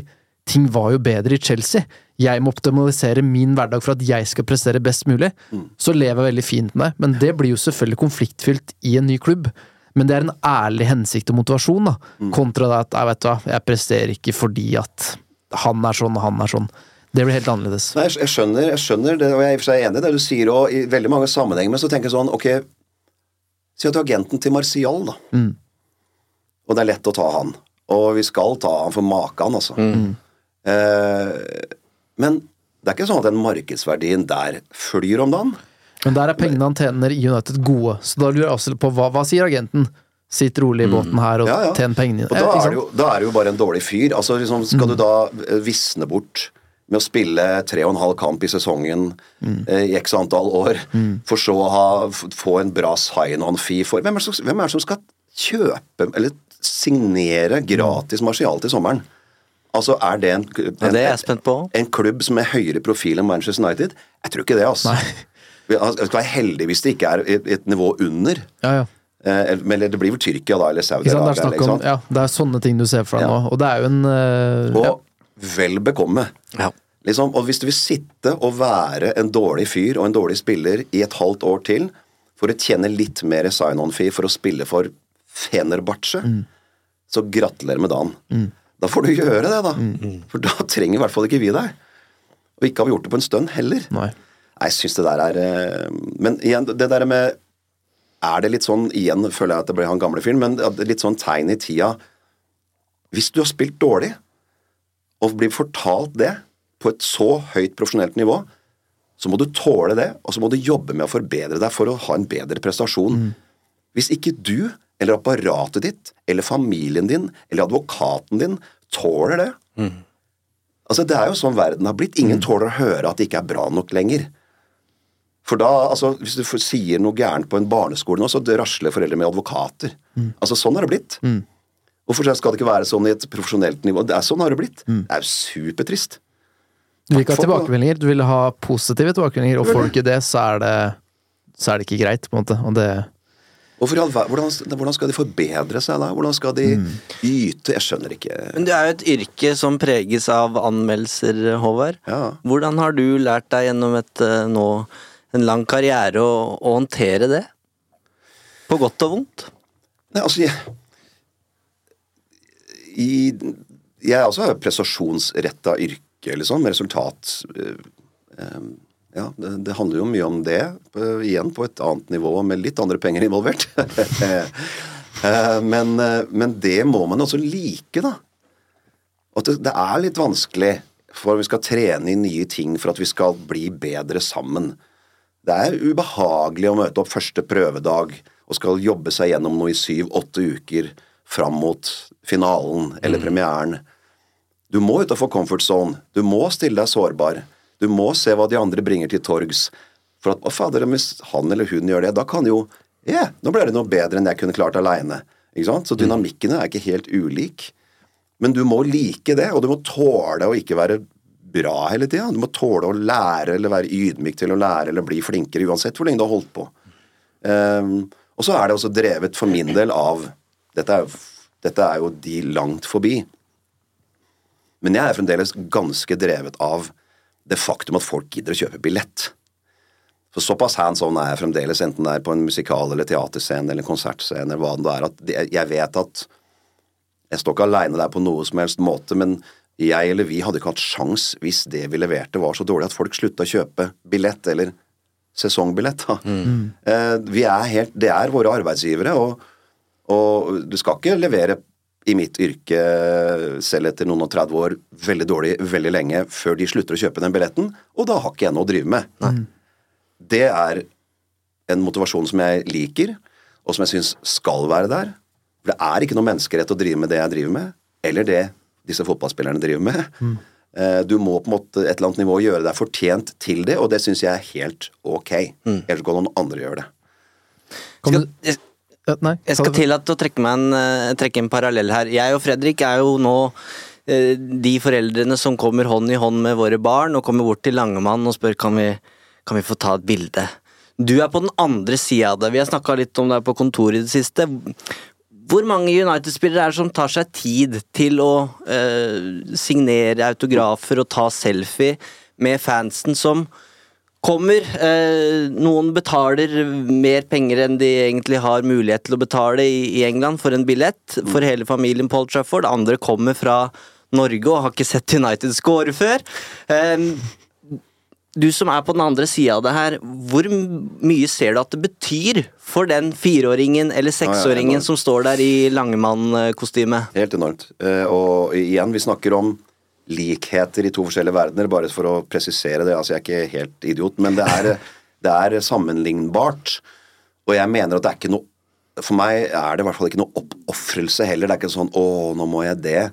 ting var jo bedre i Chelsea, jeg må optimalisere min hverdag for at jeg skal prestere best mulig, så lever jeg veldig fint med det. Men det blir jo selvfølgelig konfliktfylt i en ny klubb. Men det er en ærlig hensikt og motivasjon, da, kontra det at jeg vet hva, jeg presterer ikke fordi at han er sånn og han er sånn. Det blir helt annerledes. Nei, jeg, jeg skjønner, jeg skjønner det, og jeg er i og for seg enig i det du sier, og i veldig mange sammenhenger, men så tenker jeg sånn, ok, si at du er agenten til Martial, da. Og det er lett å ta han. Og vi skal ta han for maken, altså. Eh, men det er ikke sånn at den markedsverdien der flyr om dagen. Men der er pengene han tjener i United gode, så da lurer jeg også på hva, hva sier agenten? Sitt rolig i båten her og Mm. Ja, ja. tjen pengene Og dine. da Eh, er, det jo, da er det jo bare en dårlig fyr. Altså, liksom, skal du da eh, visne bort med å spille tre og en halv kamp i sesongen eh, i x antall år, for så å ha, få en bra sign-on-fee for hvem er, som, hvem er det som skal kjøpe eller signere gratis Martial til sommeren? Altså, er det en, en, Ja, det er jeg en klubb som er høyere profil enn Manchester United? Jeg tror ikke det, altså. Nei. Vi- Han skal være heldig hvis det ikke er et, et nivå under. Ja, ja. Eh, eller- Men det blir vel Tyrkia da, eller? Det er Saudi-Arabia. Ja, det er sånne ting du ser for deg Ja. nå. Og det er jo en ja. Og vel bekomme. Ja. Liksom, og hvis du vil sitte og være en dårlig fyr og en dårlig spiller i et halvt år til for å tjene litt mer sign-on-fee for å spille for Fenerbahçe, Mm. så gratulerer med dagen. Da får du gjøre det, da. Mm. For da trenger i hvert fall ikke vi deg. Og ikke har vi gjort det på en stund heller. Nei. Jeg syns det der er eh, Men igjen, det der med Er det litt sånn Igjen føler jeg at det ble han gamle fyren, men litt sånn tegn i tida Hvis du har spilt dårlig, og blir fortalt det på et så høyt profesjonelt nivå, så må du tåle det, og så må du jobbe med å forbedre deg for å ha en bedre prestasjon. Hvis ikke du, eller apparatet ditt, eller familien din, eller advokaten din tåler det Altså, Det er jo sånn verden har blitt. Ingen tåler å høre at det ikke er bra nok lenger. For da, altså, Hvis du sier noe gærent på en barneskole nå, så rasler foreldre med advokater. Altså, Sånn har det blitt. Hvorfor skal det ikke være sånn i et profesjonelt nivå? Det er Sånn har det blitt. Det er jo supertrist. Du vil ikke ha tilbakemeldinger, du vil ha positive tilbakemeldinger, og får du ikke det, så er det, så er det ikke greit, på en måte. Og det hvordan, hvordan skal de forbedre seg da? Hvordan skal de yte? Jeg skjønner ikke. Men det er jo et yrke som preges av anmeldelser, Håvard. Ja. Hvordan har du lært deg gjennom et, eh, nå, en lang karriere å, å håndtere det? På godt og vondt? Nei, altså jeg, i, jeg også har prestasjonsretta yrke, liksom. Resultat eh, eh, Ja, det, det handler jo mye om det. Igjen på et annet nivå, med litt andre penger involvert. Eh, men, eh, men det må man også like, da. At det, det er litt vanskelig for vi skal trene i nye ting for at vi skal bli bedre sammen. Det er ubehagelig å møte opp første prøvedag og skal jobbe seg gjennom noe i syv-åtte uker fram mot finalen eller premieren. Du må utafor comfort zone. Du må stille deg sårbar. Du må se hva de andre bringer til torgs. For at, å fader, hvis han eller hun gjør det, da kan jo Ja, nå ble det noe bedre enn jeg kunne klart aleine. Så dynamikkene er ikke helt ulik. Men du må like det, og du må tåle å ikke være bra hele tida. Du må tåle å lære eller være ydmyk til å lære eller bli flinkere, uansett hvor lenge du har holdt på. Um, og så er det også drevet for min del av Dette er, dette er jo de langt forbi. Men jeg er fremdeles ganske drevet av det faktum at folk gidder å kjøpe billett. For såpass hands on er jeg fremdeles, enten det er på en musikal- eller teaterscene eller en konsertscene, eller hva det er, at jeg vet at jeg står ikke aleine der på noe som helst måte, men jeg eller vi hadde ikke hatt sjans hvis det vi leverte var så dårlig at folk slutta å kjøpe billett, eller sesongbillett. Da. Eh, vi er helt, det er våre arbeidsgivere, og, og du skal ikke levere i mitt yrke, selv etter noen og 30 år, veldig dårlig veldig lenge før de slutter å kjøpe den billetten, og da har ikke jeg noe å drive med. Det er en motivasjon som jeg liker, og som jeg syns skal være der. For det er ikke noe menneskerett å drive med det jeg driver med, eller det disse fotballspillerne driver med. Mm. Du må på en måte et eller annet nivå gjøre deg fortjent til det, og det syns jeg er helt ok. Ellers kan noen andre gjøre det. Skal, Nei, jeg skal tillate å trekke, en, eh, trekke en parallell her. Jeg og Fredrik er jo nå eh, de foreldrene som kommer hånd i hånd med våre barn og kommer bort til Langemann og spør kan vi, kan vi få ta et bilde. Du er på den andre sida av det. Vi har snakka litt om det på kontoret i det siste. Hvor mange United-spillere er det som tar seg tid til å eh, signere autografer og ta selfie med fansen som kommer? Eh, noen betaler mer penger enn de egentlig har mulighet til å betale i, i England for en billett for hele familien Paul Trafford. Andre kommer fra Norge og har ikke sett United score før. Eh, du som er på den andre sida av det her, hvor mye ser du at det betyr for den fireåringen eller seksåringen enormt. som står der i Langemann-kostyme? Helt enormt. Eh, Og igjen, vi snakker om likheter i to forskjellige verdener, bare for å presisere det. Altså, jeg er ikke helt idiot, men det er, det er sammenlignbart. Og jeg mener at det er ikke noe For meg er det i hvert fall ikke noe oppofrelse heller. Det er ikke sånn 'Å, nå må jeg det'.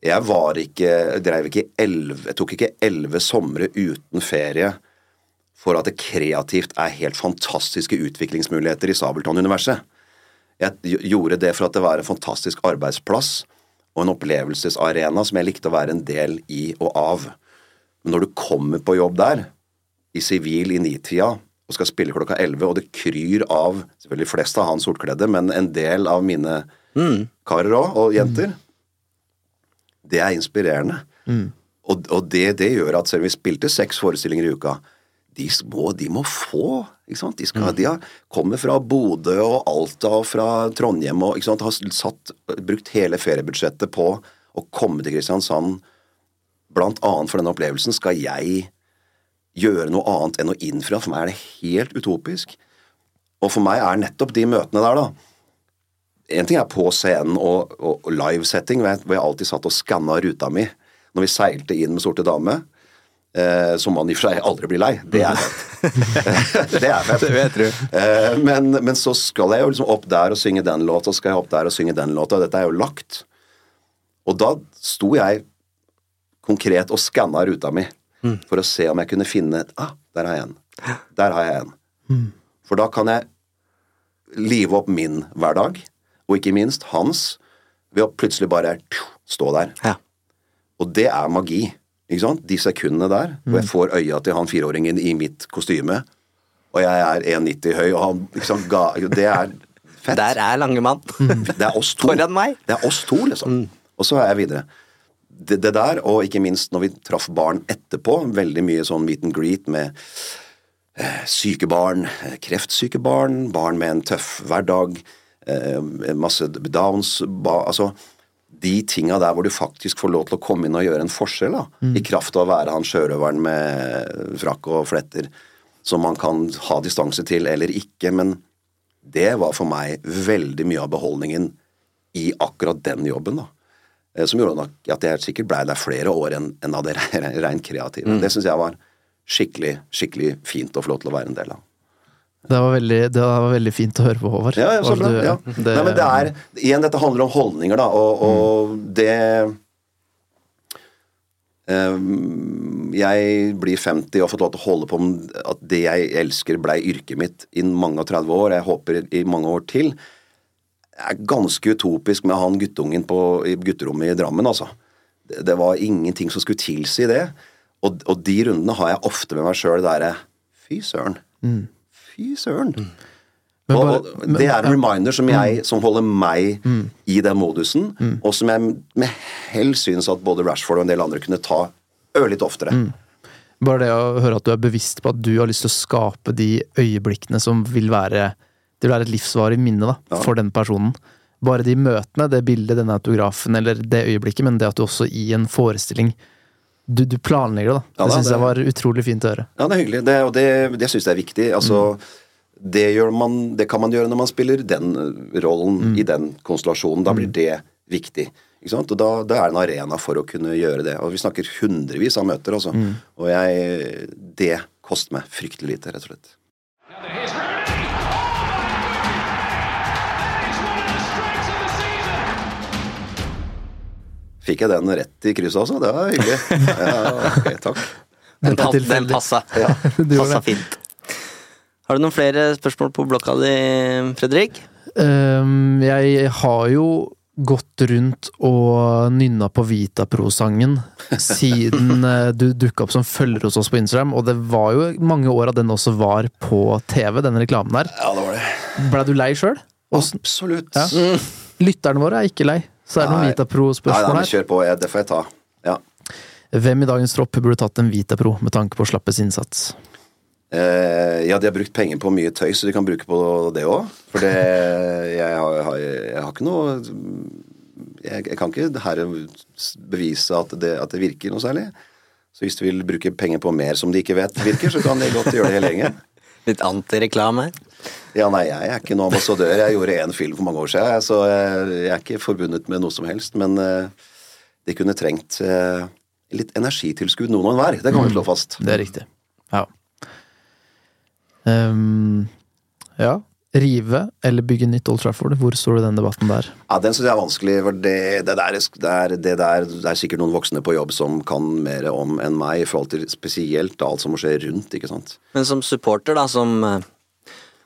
Jeg var ikke drev ikke elleve Jeg tok ikke elleve somre uten ferie for at det kreativt er helt fantastiske utviklingsmuligheter i Sabeltann-universet. Jeg gjorde det for at det var en fantastisk arbeidsplass og en opplevelsesarena som jeg likte å være en del i og av. Men når du kommer på jobb der, i sivil i nitida, og skal spille klokka 11, og det kryr av selvfølgelig flest av han sortkledde, men en del av mine karer òg, og jenter. Det er inspirerende. Og, og det, det gjør at selv om vi spilte seks forestillinger i uka, de må, de må få. ikke sant? De, skal, de har, kommer fra Bodø og Alta og fra Trondheim og ikke sant? har satt, brukt hele feriebudsjettet på å komme til Kristiansand. Blant annet for denne opplevelsen skal jeg gjøre noe annet enn å innfri. For meg er det helt utopisk. Og for meg er nettopp de møtene der, da En ting er på scenen og, og, og livesetting, hvor jeg alltid satt og skanna ruta mi når vi seilte inn med Sorte dame. Eh, som man i og for seg aldri blir lei. Det er fett. det er fett. Det vet du. Eh, men, men så skal jeg jo liksom opp der og synge den låta, skal jeg opp der og synge den låta. Dette er jo lagt. Og da sto jeg konkret og skanna ruta mi for å se om jeg kunne finne Ah, der har jeg en. Der har jeg en. For da kan jeg live opp min hverdag, og ikke minst hans, ved å plutselig bare stå der. Ja. Og det er magi. Ikke sant? De sekundene der hvor jeg får øya til han fireåringen i mitt kostyme, og jeg er 1,90 høy, og han liksom ga Det er fett. Der er Langemann. Det er oss to. Foran meg. Det er oss to, liksom. Og så er jeg videre. Det, det der, og ikke minst når vi traff barn etterpå, veldig mye sånn meet and greet med eh, syke barn, eh, kreftsyke barn, barn med en tøff hverdag, eh, masse downs ba, Altså de tinga der hvor du faktisk får lov til å komme inn og gjøre en forskjell, da, i kraft av å være han sjørøveren med frakk og fletter, som man kan ha distanse til eller ikke, men det var for meg veldig mye av beholdningen i akkurat den jobben, da. Eh, Som gjorde at jeg sikkert blei der flere år enn en av det rent kreative. Det syns jeg var skikkelig, skikkelig fint å få lov til å være en del av. Det var veldig, det var veldig fint å høre på, Håvard. Ja, ja, så bra. Ja. det- Nei, men det er Igjen, dette handler om holdninger, da, og, og det um, Jeg blir 50 og har fått lov til å holde på med at det jeg elsker, blei yrket mitt i mange og 30 år. Jeg håper i mange år til. Det er ganske utopisk med han guttungen på, i gutterommet i Drammen, altså. Det, det var ingenting som skulle tilsi det. Og, og de rundene har jeg ofte med meg sjøl, derre Fy søren. Fy søren. Mm. Og, bare- og det er en reminder som, jeg, som holder meg i den modusen, og som jeg med hell syns at både Rashford og en del andre kunne ta ørlitt oftere. Bare det å høre at du er bevisst på at du har lyst til å skape de øyeblikkene som vil være Det vil være et livsvarig minne da, for den personen. Bare de møtene, det bildet, denne autografen eller det øyeblikket, men det at du også i en forestilling Du, du planlegger det, da. Ja, det syns jeg var utrolig fint å høre. Ja, det er hyggelig, det, og det, det syns jeg er viktig. Altså, det, gjør man, det kan man gjøre når man spiller den rollen rollen i den konstellasjonen. Da blir det viktig. Ikke sant? Og da, da er det en arena for å kunne gjøre det. Og vi snakker hundrevis av møter, altså. Og jeg Det koster meg fryktelig lite, rett og slett. Here's Fikk jeg den rett i krysset, altså? Det var hyggelig. Ja, ok, takk. Den, den passa. Ja. passa fint. Har du noen flere spørsmål på blokka di, Fredrik? Um, jeg har jo gått rundt og nynna på Vitapro-sangen siden eh, du dukka opp som følger hos oss på Instagram, og det var jo mange år at den også var på TV, den reklamen der. Ja, det var det. Blei du lei sjøl? Absolutt. Ja. Lytterne våre er ikke lei. Så er det noen Vitapro-spørsmål her. kjør på. jeg- Det får jeg ta. Ja. Hvem i dagens tropp burde tatt en Vitapro med tanke på Slappes innsats? Eh, ja, de har brukt penger på mye tøy, så de kan bruke på det òg. For det jeg har, har, jeg har ikke noe jeg, jeg kan ikke her bevise at det, at det virker noe særlig. Så hvis du vil bruke penger på mer som de ikke vet virker, så kan de godt gjøre det hele gjengen. Litt antireklame? Ja, nei, jeg er ikke noen ambassadør. Jeg gjorde én film for mange år siden, så jeg, jeg er ikke forbundet med noe som helst. Men eh, de kunne trengt eh, litt energitilskudd, noen og enhver. Det kan vi slå fast. Det er riktig. Ja. Um, ja. Rive eller bygge nytt Old Trafford? Hvor står du i den debatten der? Ja, Den syns jeg er vanskelig. for det, det, der, er- det, er, det, der, det er sikkert noen voksne på jobb som kan mer om enn meg, i forhold til spesielt alt som må skje rundt. ikke sant? Men som supporter, da, som eh,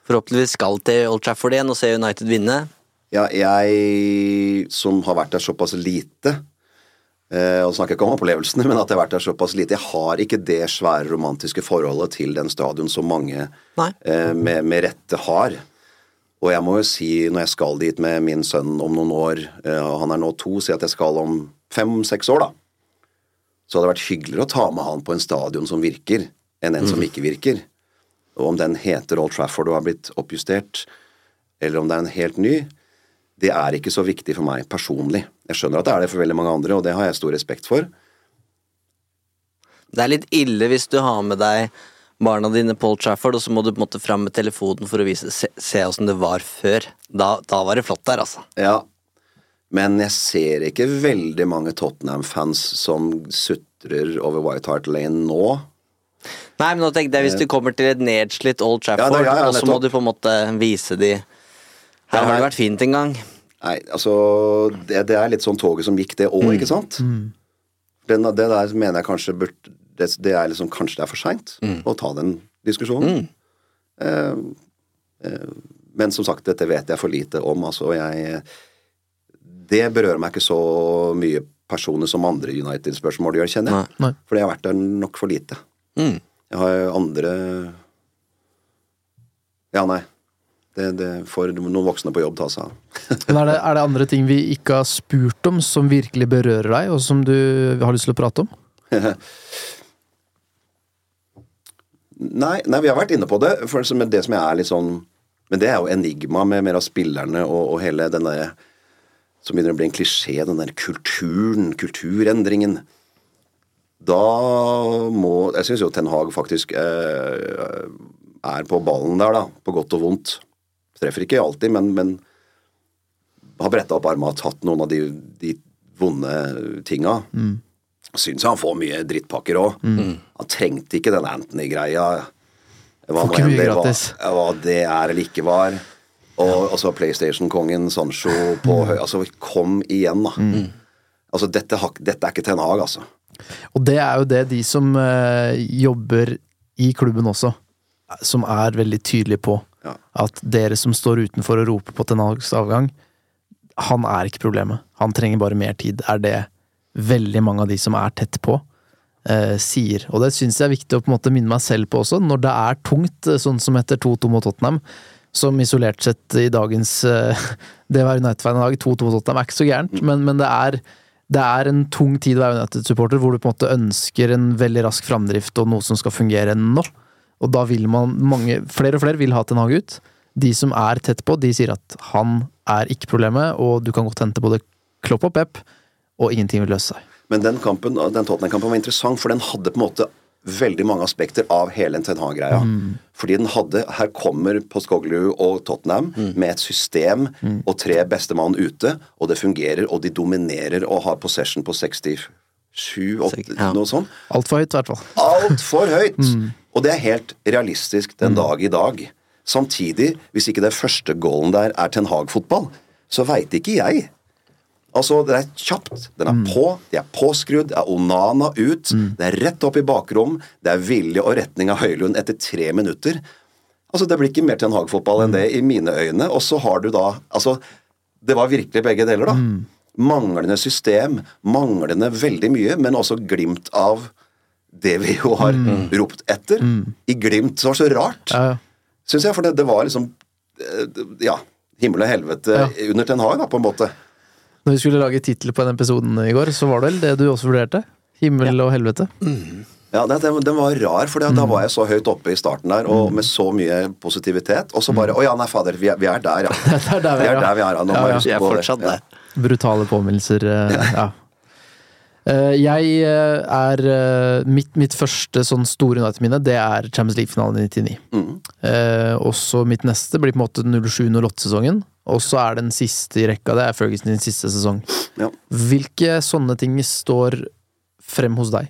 forhåpentligvis skal til Old Trafford igjen og se United vinne Ja, jeg som har vært der såpass lite, Eh, og snakker ikke om opplevelsene, men at jeg har vært der såpass lite. Jeg har ikke det svære romantiske forholdet til den stadion som mange eh, med, med rette har. Og jeg må jo si, når jeg skal dit med min sønn om noen år, eh, og han er nå to, si at jeg skal om fem-seks år, da. Så hadde det vært hyggeligere å ta med han på en stadion som virker, enn en som ikke virker. Og om den heter Old Trafford og har blitt oppjustert, eller om det er en helt ny, det er ikke så viktig for meg personlig. Jeg skjønner at det er det for veldig mange andre, og det har jeg stor respekt for. Det er litt ille hvis du har med deg barna dine på Old Trafford, og så må du på en måte fram med telefonen for å vise Se, se åssen det var før. Da, da var det flott der, altså. Ja, men jeg ser ikke veldig mange Tottenham-fans som sutrer over White Hart Lane nå. Nei, men nå tenkte jeg hvis du kommer til et nedslitt Old Trafford, Ja, ja, ja, og så må du på en måte vise de Her har det vært fint en gang. Nei, altså Det, det er litt sånn toget som gikk det òg, ikke sant? Den, det der mener jeg kanskje burde det, det er liksom Kanskje det er for seint å ta den diskusjonen. Eh, eh, men som sagt, dette vet jeg for lite om, altså. Jeg Det berører meg ikke så mye personer som andre United-spørsmål gjør, kjenner jeg. Nei. Fordi jeg har vært der nok for lite. Mm. Jeg har andre Ja, nei. Det, det får noen voksne på jobb ta seg av. Men er det, er det andre ting vi ikke har spurt om, som virkelig berører deg, og som du har lyst til å prate om? Nei, nei, vi har vært inne på det. For det som jeg er litt sånn Men det er jo enigma med mer av spillerne og, og hele den derre Som begynner å bli en klisjé, den der kulturen, kulturendringen. Da må Jeg syns jo Ten Hag faktisk eh, er på ballen der, da. På godt og vondt. Treffer ikke alltid, men, men har bretta opp armene og tatt noen av de, de vonde tinga. Syns han får mye drittpakker òg. Han trengte ikke den Anthony-greia. Hva Får nå ikke mye gratis. Hva det er eller ikke var. Og ja. så PlayStation-kongen Sancho på høy Altså, kom igjen, da. Altså, dette, dette er ikke Ten Hag, altså. Og det er jo det de som eh, jobber i klubben også, som er veldig tydelige på. Ja. At dere som står utenfor og roper på Ten avgang, han er ikke problemet. Han trenger bare mer tid, er det veldig mange av de som er tett på, eh, sier. Og det syns jeg er viktig å på en måte minne meg selv på også, når det er tungt, eh, sånn som etter 2-2 mot Tottenham. Som isolert sett i dagens eh, Det var United-fan i dag, 2-2 mot Tottenham er ikke så gærent, men, men det er det er en tung tid å være United-supporter, hvor du på en måte ønsker en veldig rask framdrift og noe som skal fungere nå. Og da vil man mange, Flere og flere vil ha Ten Hag ut. De som er tett på, de sier at han er ikke problemet, og du kan godt hente både Klopp og Pep, og ingenting vil løse seg. Men den kampen, den Tottenham-kampen var interessant, for den hadde på en måte veldig mange aspekter av hele Ten Hag-greia. Fordi den hadde Her kommer Poskoglu og Tottenham med et system og tre bestemann ute, og det fungerer, og de dominerer og har possession på 67 8, Ja. noe sånt. Altfor høyt, i hvert fall. Altfor høyt! Og det er helt realistisk den dag i dag. Samtidig, hvis ikke det første goalen der er Ten Hag-fotball, så veit ikke jeg. Altså, Det er kjapt, den er på, de er påskrudd, det er Onana ut, det er rett opp i bakrom, det er vilje og retning av Høylund etter tre minutter. Altså, Det blir ikke mer Ten Hag-fotball enn det i mine øyne. Og så har du da Altså, det var virkelig begge deler, da. Manglende system, manglende veldig mye, men også glimt av det vi jo har ropt etter. I glimt. Det var så rart, Ja, ja. syns jeg. For det, det var liksom eh, Ja, himmel og helvete Ja. under Ten Hag, da, på en måte. Når vi skulle lage tittel på den episoden i går, så var det vel det du også vurderte? Himmel og helvete. Ja, det, den, den var rar, for da var jeg så høyt oppe i starten der, og med så mye positivitet. Og så bare Å ja, nei, fader, vi er, vi er der, ja. Det er der vi Vi er, er ja. der vi er, ja. Ja, ja. Vi er fortsatt det. fortsatt Ja. der. Brutale påminnelser. eh, ja. Eh, Jeg eh, er eh, mitt, mitt første sånn store United-minne, det er Champions League-finalen i 99. Mm. Eh, og så mitt neste blir på en måte 07-08-sesongen. Og så er den siste i rekka, det er Ferguson sin siste sesong. Ja. Hvilke sånne ting står frem hos deg?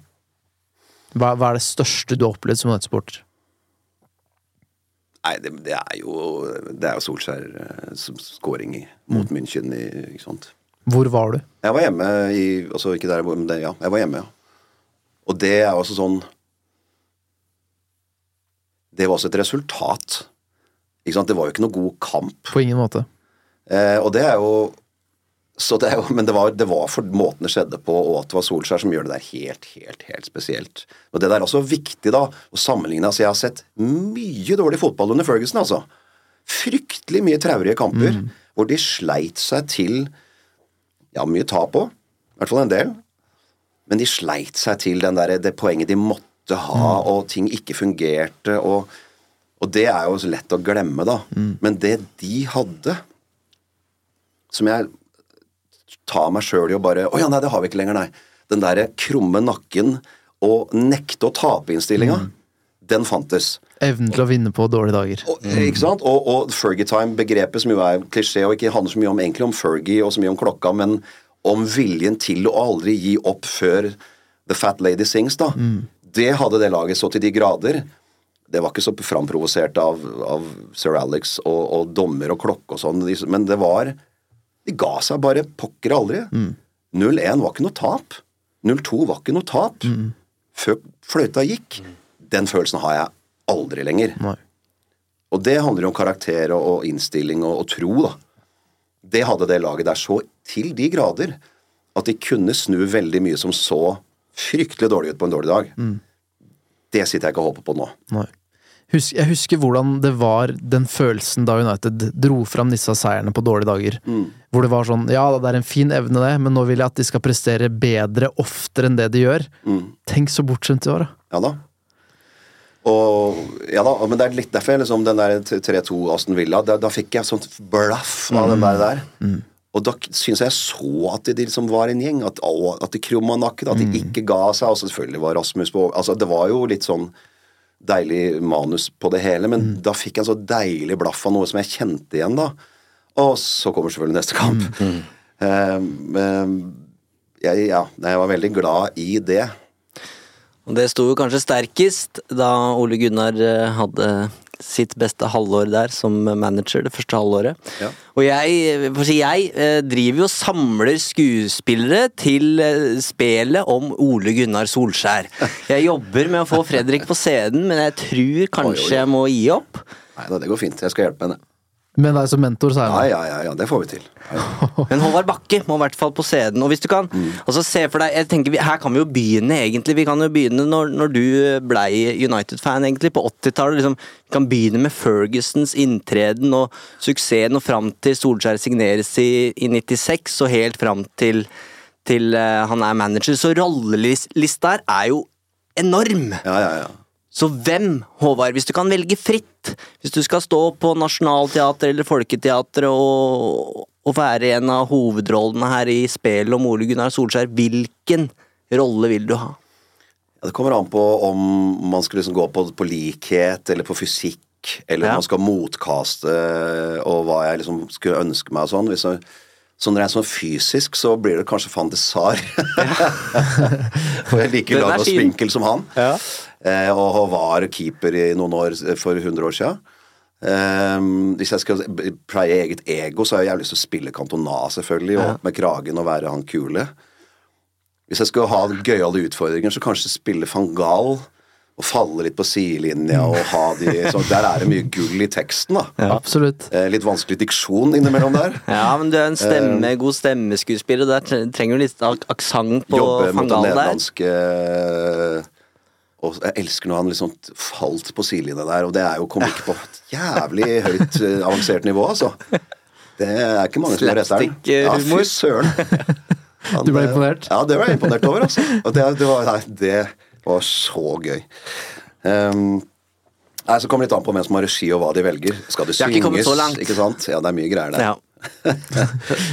Hva, hva er det største du har opplevd som United-supporter? Nei, det, det er jo Det er jo Solskjær Skåring som scoring i, mot München i ikke sant. Hvor var du? Jeg var hjemme i Altså ikke der, jeg bor, men det, ja. Jeg var hjemme, ja. Og det er også sånn Det var også et resultat. Ikke sant? Det var jo ikke noe god kamp. På ingen måte. Eh, og det er jo Så det er jo, men det var, det var for måten det skjedde på, og at det var Solskjær som gjør det der helt, helt, helt spesielt. Og det der er også viktig, da, å sammenligne. Altså, jeg har sett mye dårlig fotball under Ferguson, altså. Fryktelig mye traurige kamper, hvor de sleit seg til Ja, mye tap òg. I hvert fall en del. Men de sleit seg til den der, det poenget de måtte ha, og ting ikke fungerte. Og, og det er jo lett å glemme, da. Men det de hadde, som jeg tar meg sjøl i å bare Å ja, nei, det har vi ikke lenger, nei. Den derre krumme nakken og nekte å tape-innstillinga, den fantes. Evnen til å vinne på dårlige dager. Og, Ikke sant? Og, og Fergie-time-begrepet, som jo er klisjé og ikke handler så mye om, egentlig om Fergie og så mye om klokka, men om viljen til å aldri gi opp før The Fat Lady Sings, da. Det hadde det laget så til de grader. Det var ikke så framprovosert av, av sir Alex og, og dommer og klokke og sånn, men det var De ga seg bare pokker aldri. 0-1 var ikke noe tap. 0-2 var ikke noe tap. Før fløyta gikk. Den følelsen har jeg aldri lenger. Nei. Og det handler jo om karakter og, og innstilling og, og tro, da. Det hadde det laget der så til de grader at de kunne snu veldig mye som så fryktelig dårlig ut på en dårlig dag. Det sitter jeg ikke og håper på nå. Nei. Jeg husker hvordan det var den følelsen da United dro fram disse seierne på dårlige dager. Hvor det var sånn Ja, det er en fin evne, det, men nå vil jeg at de skal prestere bedre oftere enn det de gjør. Tenk så bortskjemt de var, da. Ja da. Og, ja da, men det er litt derfor jeg liksom, den der 3-2 Aston Villa, da, da fikk jeg sånt blaff av den der der. Og da syns jeg så at de liksom var en gjeng, at, å, at de krumma nakken, at de ikke ga seg. Og selvfølgelig var Rasmus på altså Det var jo litt sånn deilig manus på det hele, men da fikk jeg så deilig blaff av noe som jeg kjente igjen, da. Og så kommer selvfølgelig neste kamp. Eh, eh, jeg, ja, jeg var veldig glad i det. Og det sto jo kanskje sterkest da Ole Gunnar eh, hadde sitt beste halvår der som manager, det første halvåret. Ja. Og jeg, si jeg eh, driver jo og samler skuespillere til spelet om Ole Gunnar Solskjær. Jeg jobber med å få Fredrik på scenen, men jeg tror kanskje oi, oi. jeg må gi opp. Nei da, det går fint. Jeg skal hjelpe henne. Med deg som mentor, så er Ja, ja, ja, ja, det får vi til. Men Håvard Bakke må i hvert fall på scenen. Og hvis du kan altså se for deg jeg tenker Her kan vi jo begynne, egentlig. Vi kan jo begynne når, når du blei United-fan, egentlig, på 80-tallet. Liksom, vi kan begynne med Fergusons inntreden og suksessen, og fram til Solskjær signeres i, i 96, og helt fram til, til uh, han er manager. Så rollelista her er jo enorm! ja, ja, ja. Så hvem, Håvard, hvis du kan velge fritt, hvis du skal stå på Nationaltheatret eller Folketeatret og, og være en av hovedrollene her i spelet om Ole Gunnar Solskjær, hvilken rolle vil du ha? Ja, Det kommer an på om man skal liksom gå på, på likhet eller på fysikk, eller Ja. om man skal motkaste og hva jeg liksom skulle ønske meg og sånn. Hvis jeg, sånn rent sånn fysisk så blir det kanskje Fantisar. For jeg liker er lag og fin. spinkel som han. Eh, og var keeper i noen år for 100 år siden. Eh, hvis jeg skal pleie eget ego, så har jeg jævlig lyst til å spille Cantona, selvfølgelig, og opp med kragen og være han kule. Hvis jeg skulle ha gøyale utfordringer, så kanskje spille van Gaal og falle litt på sidelinja og ha de så Der er det mye gull i teksten, da. Ja, Absolutt. Eh, litt vanskelig diksjon innimellom der. Ja, men du er en stemme, god stemmeskuespiller, og der trenger du litt aksent på Jobbe mot den der. nederlandske eh, Og jeg elsker når han liksom falt på sidelinja der, og det er jo komikk på et jævlig høyt eh, avansert nivå, altså. Det er ikke mange som gjør rett der. Ja, fy søren. Han, Du ble eh, imponert? Ja, det ble jeg imponert over, altså. Og det, det, var, nei, det var så gøy. Um, nei, Så kommer det litt an på hvem som har regi og hva de velger. Skal det synges? har ikke så langt. Ikke sant? Ja, det er mye greier der. Ja. det,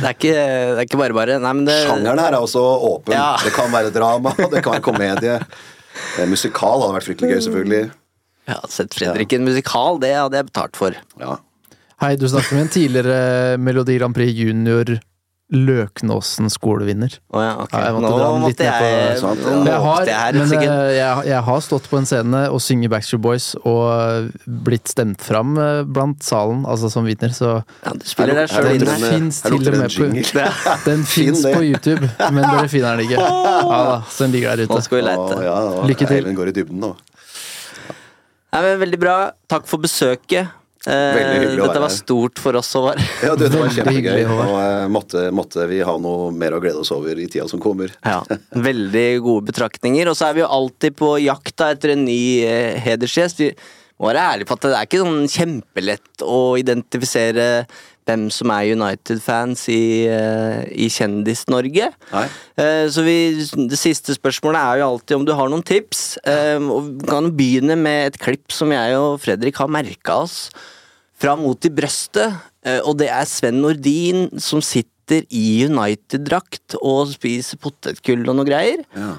er ikke, det er ikke bare bare. Nei, men det Sjangeren her er også åpen. Ja. Det kan være drama, det kan være komedie. Eh, Musikal hadde vært fryktelig gøy, selvfølgelig. Ja, Sett Fredrik i en musikal, det hadde jeg betalt for. Ja. Hei, du snakker med en tidligere Melodi Grand Prix Junior Løknåsen skolevinner. Ja. Ja, jeg måtte Nå måtte på- jeg, nå jeg har, måtte jeg her, men, eh, jeg, jeg har stått på en scene og synger Backstreet Boys og blitt stemt fram eh, blant salen, altså som vitner, så Ja, du spiller deg sjøl inn den her. fins til og med på. Den fins på YouTube, men dere finner den ikke. Ja da, så den ligger der Nå ute. skal vi Å, lete. ja, og Lykke til. Eivind går i dybden nå. Nei, men Veldig bra. Takk for besøket. Eh, hyggelig Dette var stort for oss, å være. Ja, du, det var kjempegøy. Og eh, måtte, måtte vi ha noe mer å glede oss over i tida som kommer. Ja, Veldig gode betraktninger. Og så er vi jo alltid på jakt etter en ny eh, hedersgjest. Vi må være ærlige på at det er ikke sånn kjempelett å identifisere hvem som er United-fans i, eh, i Kjendis-Norge. Eh, Så vi, det siste spørsmålet er jo alltid om du har noen tips. Eh, Og vi kan begynne med et klipp som jeg og Fredrik har merka oss fra Mot i brøstet. Og det er Sven Nordin som sitter i United-drakt og spiser potetgull og noe greier. Ja.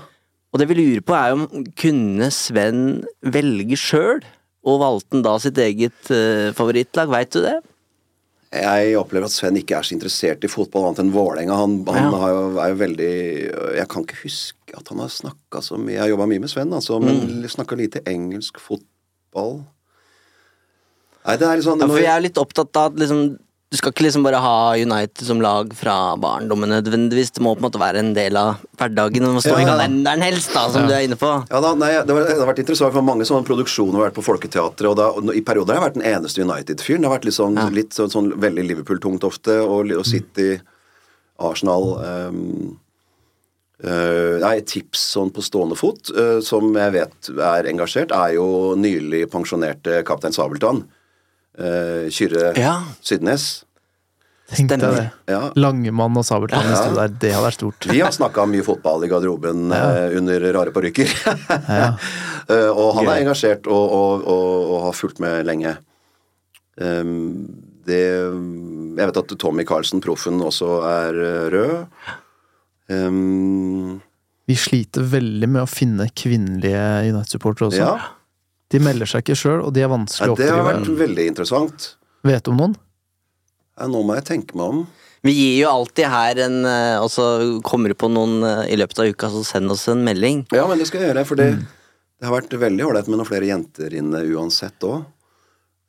Og det vi lurer på er om kunne Sven velge sjøl? Og valgte han da sitt eget favorittlag, veit du det? Jeg opplever at Sven ikke er så interessert i fotball annet enn Vålerenga. Han, han Ja. har jo, er jo veldig Jeg kan ikke huske at han har snakka så mye Jeg har jobba mye med Sven, altså, men Mm. snakka lite engelsk fotball. Nei, det er litt sånn Ja, for jeg er litt opptatt av at liksom du skal ikke liksom bare ha United som lag fra barndommen nødvendigvis. Det må på en måte være en del av hverdagen. Det må stå i Ja. kalenderen helst, da, som du er inne på. Ja da, nei, det, var, det har vært interessant, for mange sånne produksjoner har vært på Folketeatret, og, da, og i perioder har jeg vært den eneste United-fyren. Det har vært litt sånn, litt sånn, sånn veldig Liverpool-tungt ofte, og, og City, Arsenal um, Uh, Nei, tips sånn på stående fot, uh, som jeg vet er engasjert, er jo nylig pensjonerte kaptein Sabeltann. Uh, Kyrre Ja. Sydnes. Tenkte jeg det. Ja. Langemann og Sabeltann Ja. sto der, det hadde vært stort. Vi har snakka mye fotball i garderoben eh, under rare parykker. Eh, og han er engasjert og, og, og, og har fulgt med lenge. Um, det Jeg vet at Tommy Carlsen, proffen, også er rød. Um, Vi sliter veldig med å finne kvinnelige United-supportere også. ja, De melder seg ikke sjøl, og de er ja, vanskelig å det har vært veldig interessant. Vet du om noen? Ja, nå må jeg tenke meg om. Vi gir jo alltid her en eh, Og så kommer du på noen eh, i løpet av uka, så send oss en melding. Ja, men det skal jeg gjøre, for det, det har vært veldig ålreit med noen flere jenter inne uansett òg.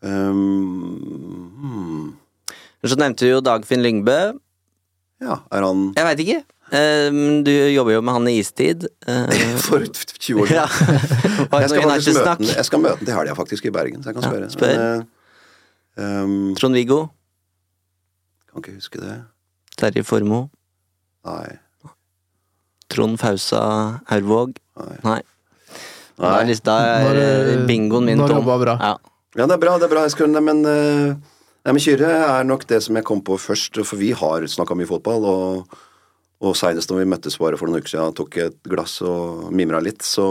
Um, hmm. Så nevnte du jo Dagfinn Lyngbø. Ja, er han Jeg veit ikke. Eh, du jobber jo med han i istid. Eh, for 20 år siden? ja. Jeg skal, noe faktisk møte, United-snakk? jeg skal møte den til helga, faktisk, i Bergen. Så jeg kan Ja, spørre. spør. Men, eh, um, Trond-Viggo? kan ikke huske det. Terje Formoe? Nei. Trond Fausa Aurvåg? Nei. Nei. Da er, Nei. da er eh, bingoen min tom. bra. Ja. Ja, det er bra, det er bra. Jeg skal, nei, men, uh, nei, men Kyrre er nok det som jeg kom på først, for vi har snakka mye fotball. Og, og seinest når vi møttes bare for noen uker siden, tok et glass og mimra litt, så,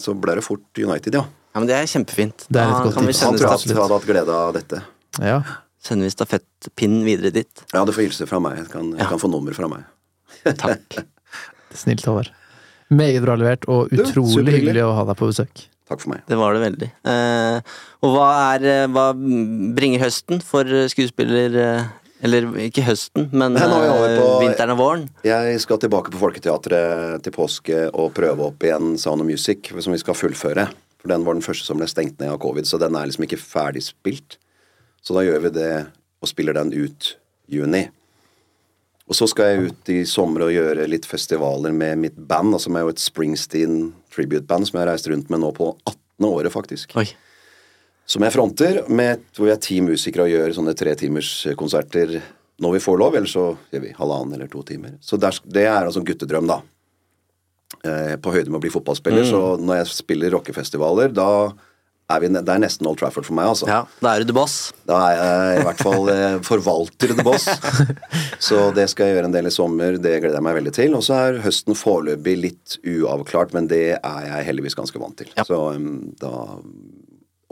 så ble det fort United, ja. ja, men det er kjempefint. Det er et godt kan vi tips. Han tror jeg stafett, hadde hatt glede av dette. Ja. sender vi stafettpinnen videre dit. Ja, du får hilse fra meg. Jeg kan, jeg kan få nummer fra meg. Takk. Snilt, Håvard. Meget bra levert, og utrolig du, hyggelig å ha deg på besøk. Takk for meg. Det var det veldig. Eh, og hva er eh, Hva bringer høsten for skuespiller eh, Eller ikke høsten, men Nei, eh, på- vinteren og våren? Jeg skal tilbake på Folketeatret til påske og prøve opp igjen Sound of Music, som vi skal fullføre. For den var den første som ble stengt ned av covid, så den er liksom ikke ferdig spilt. Så da gjør vi det og spiller den ut juni. Og så skal jeg ut i sommer og gjøre litt festivaler med mitt band, altså som er jo et Springsteen tribute-band som jeg har reist rundt med nå på 18. året, faktisk. Oi. Som jeg fronter, med, hvor vi er ti musikere og gjør sånne tretimerskonserter når vi får lov, eller så gjør vi halvannen eller to timer. Så der, det er altså en guttedrøm, da. Eh, på høyde med å bli fotballspiller, så når jeg spiller rockefestivaler, da er vi, det er nesten Old Trafford for meg, altså. Ja, da er du the boss. Da er jeg i hvert fall eh, forvalter the boss. Så det skal jeg gjøre en del i sommer, det gleder jeg meg veldig til. Og så er høsten foreløpig litt uavklart, men det er jeg heldigvis ganske vant til. Ja. Så um, da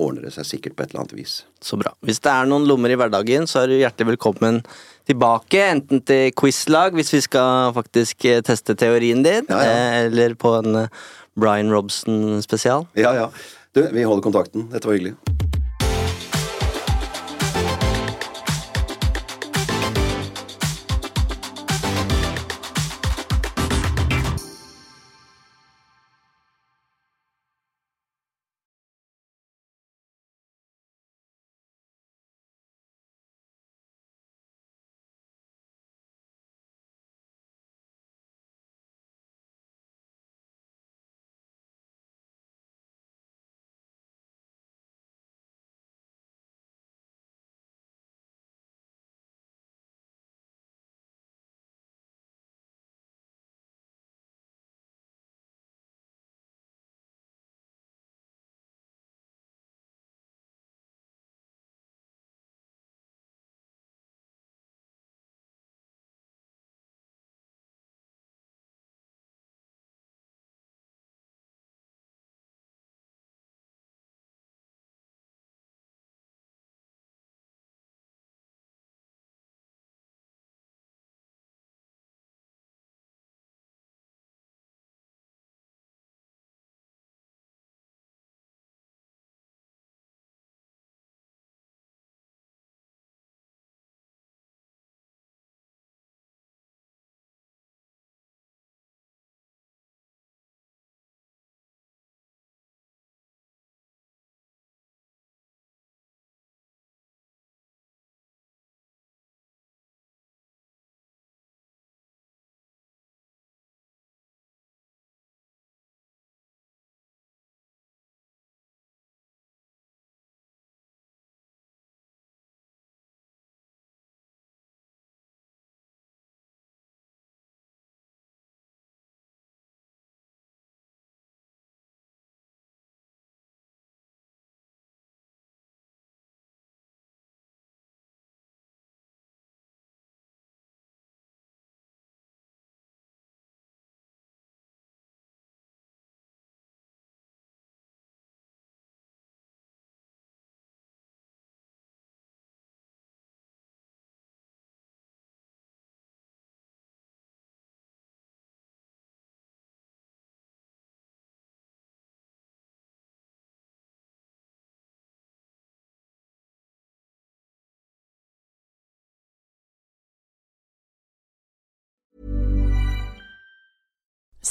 ordner det seg sikkert på et eller annet vis. Så bra. Hvis det er noen lommer i hverdagen, så er du hjertelig velkommen tilbake. Enten til quizlag, hvis vi skal faktisk eh, teste teorien din, Ja, ja. eh, eller på en eh, Brian Robson-spesial. Ja, ja. Du, vi holder kontakten. Dette var hyggelig.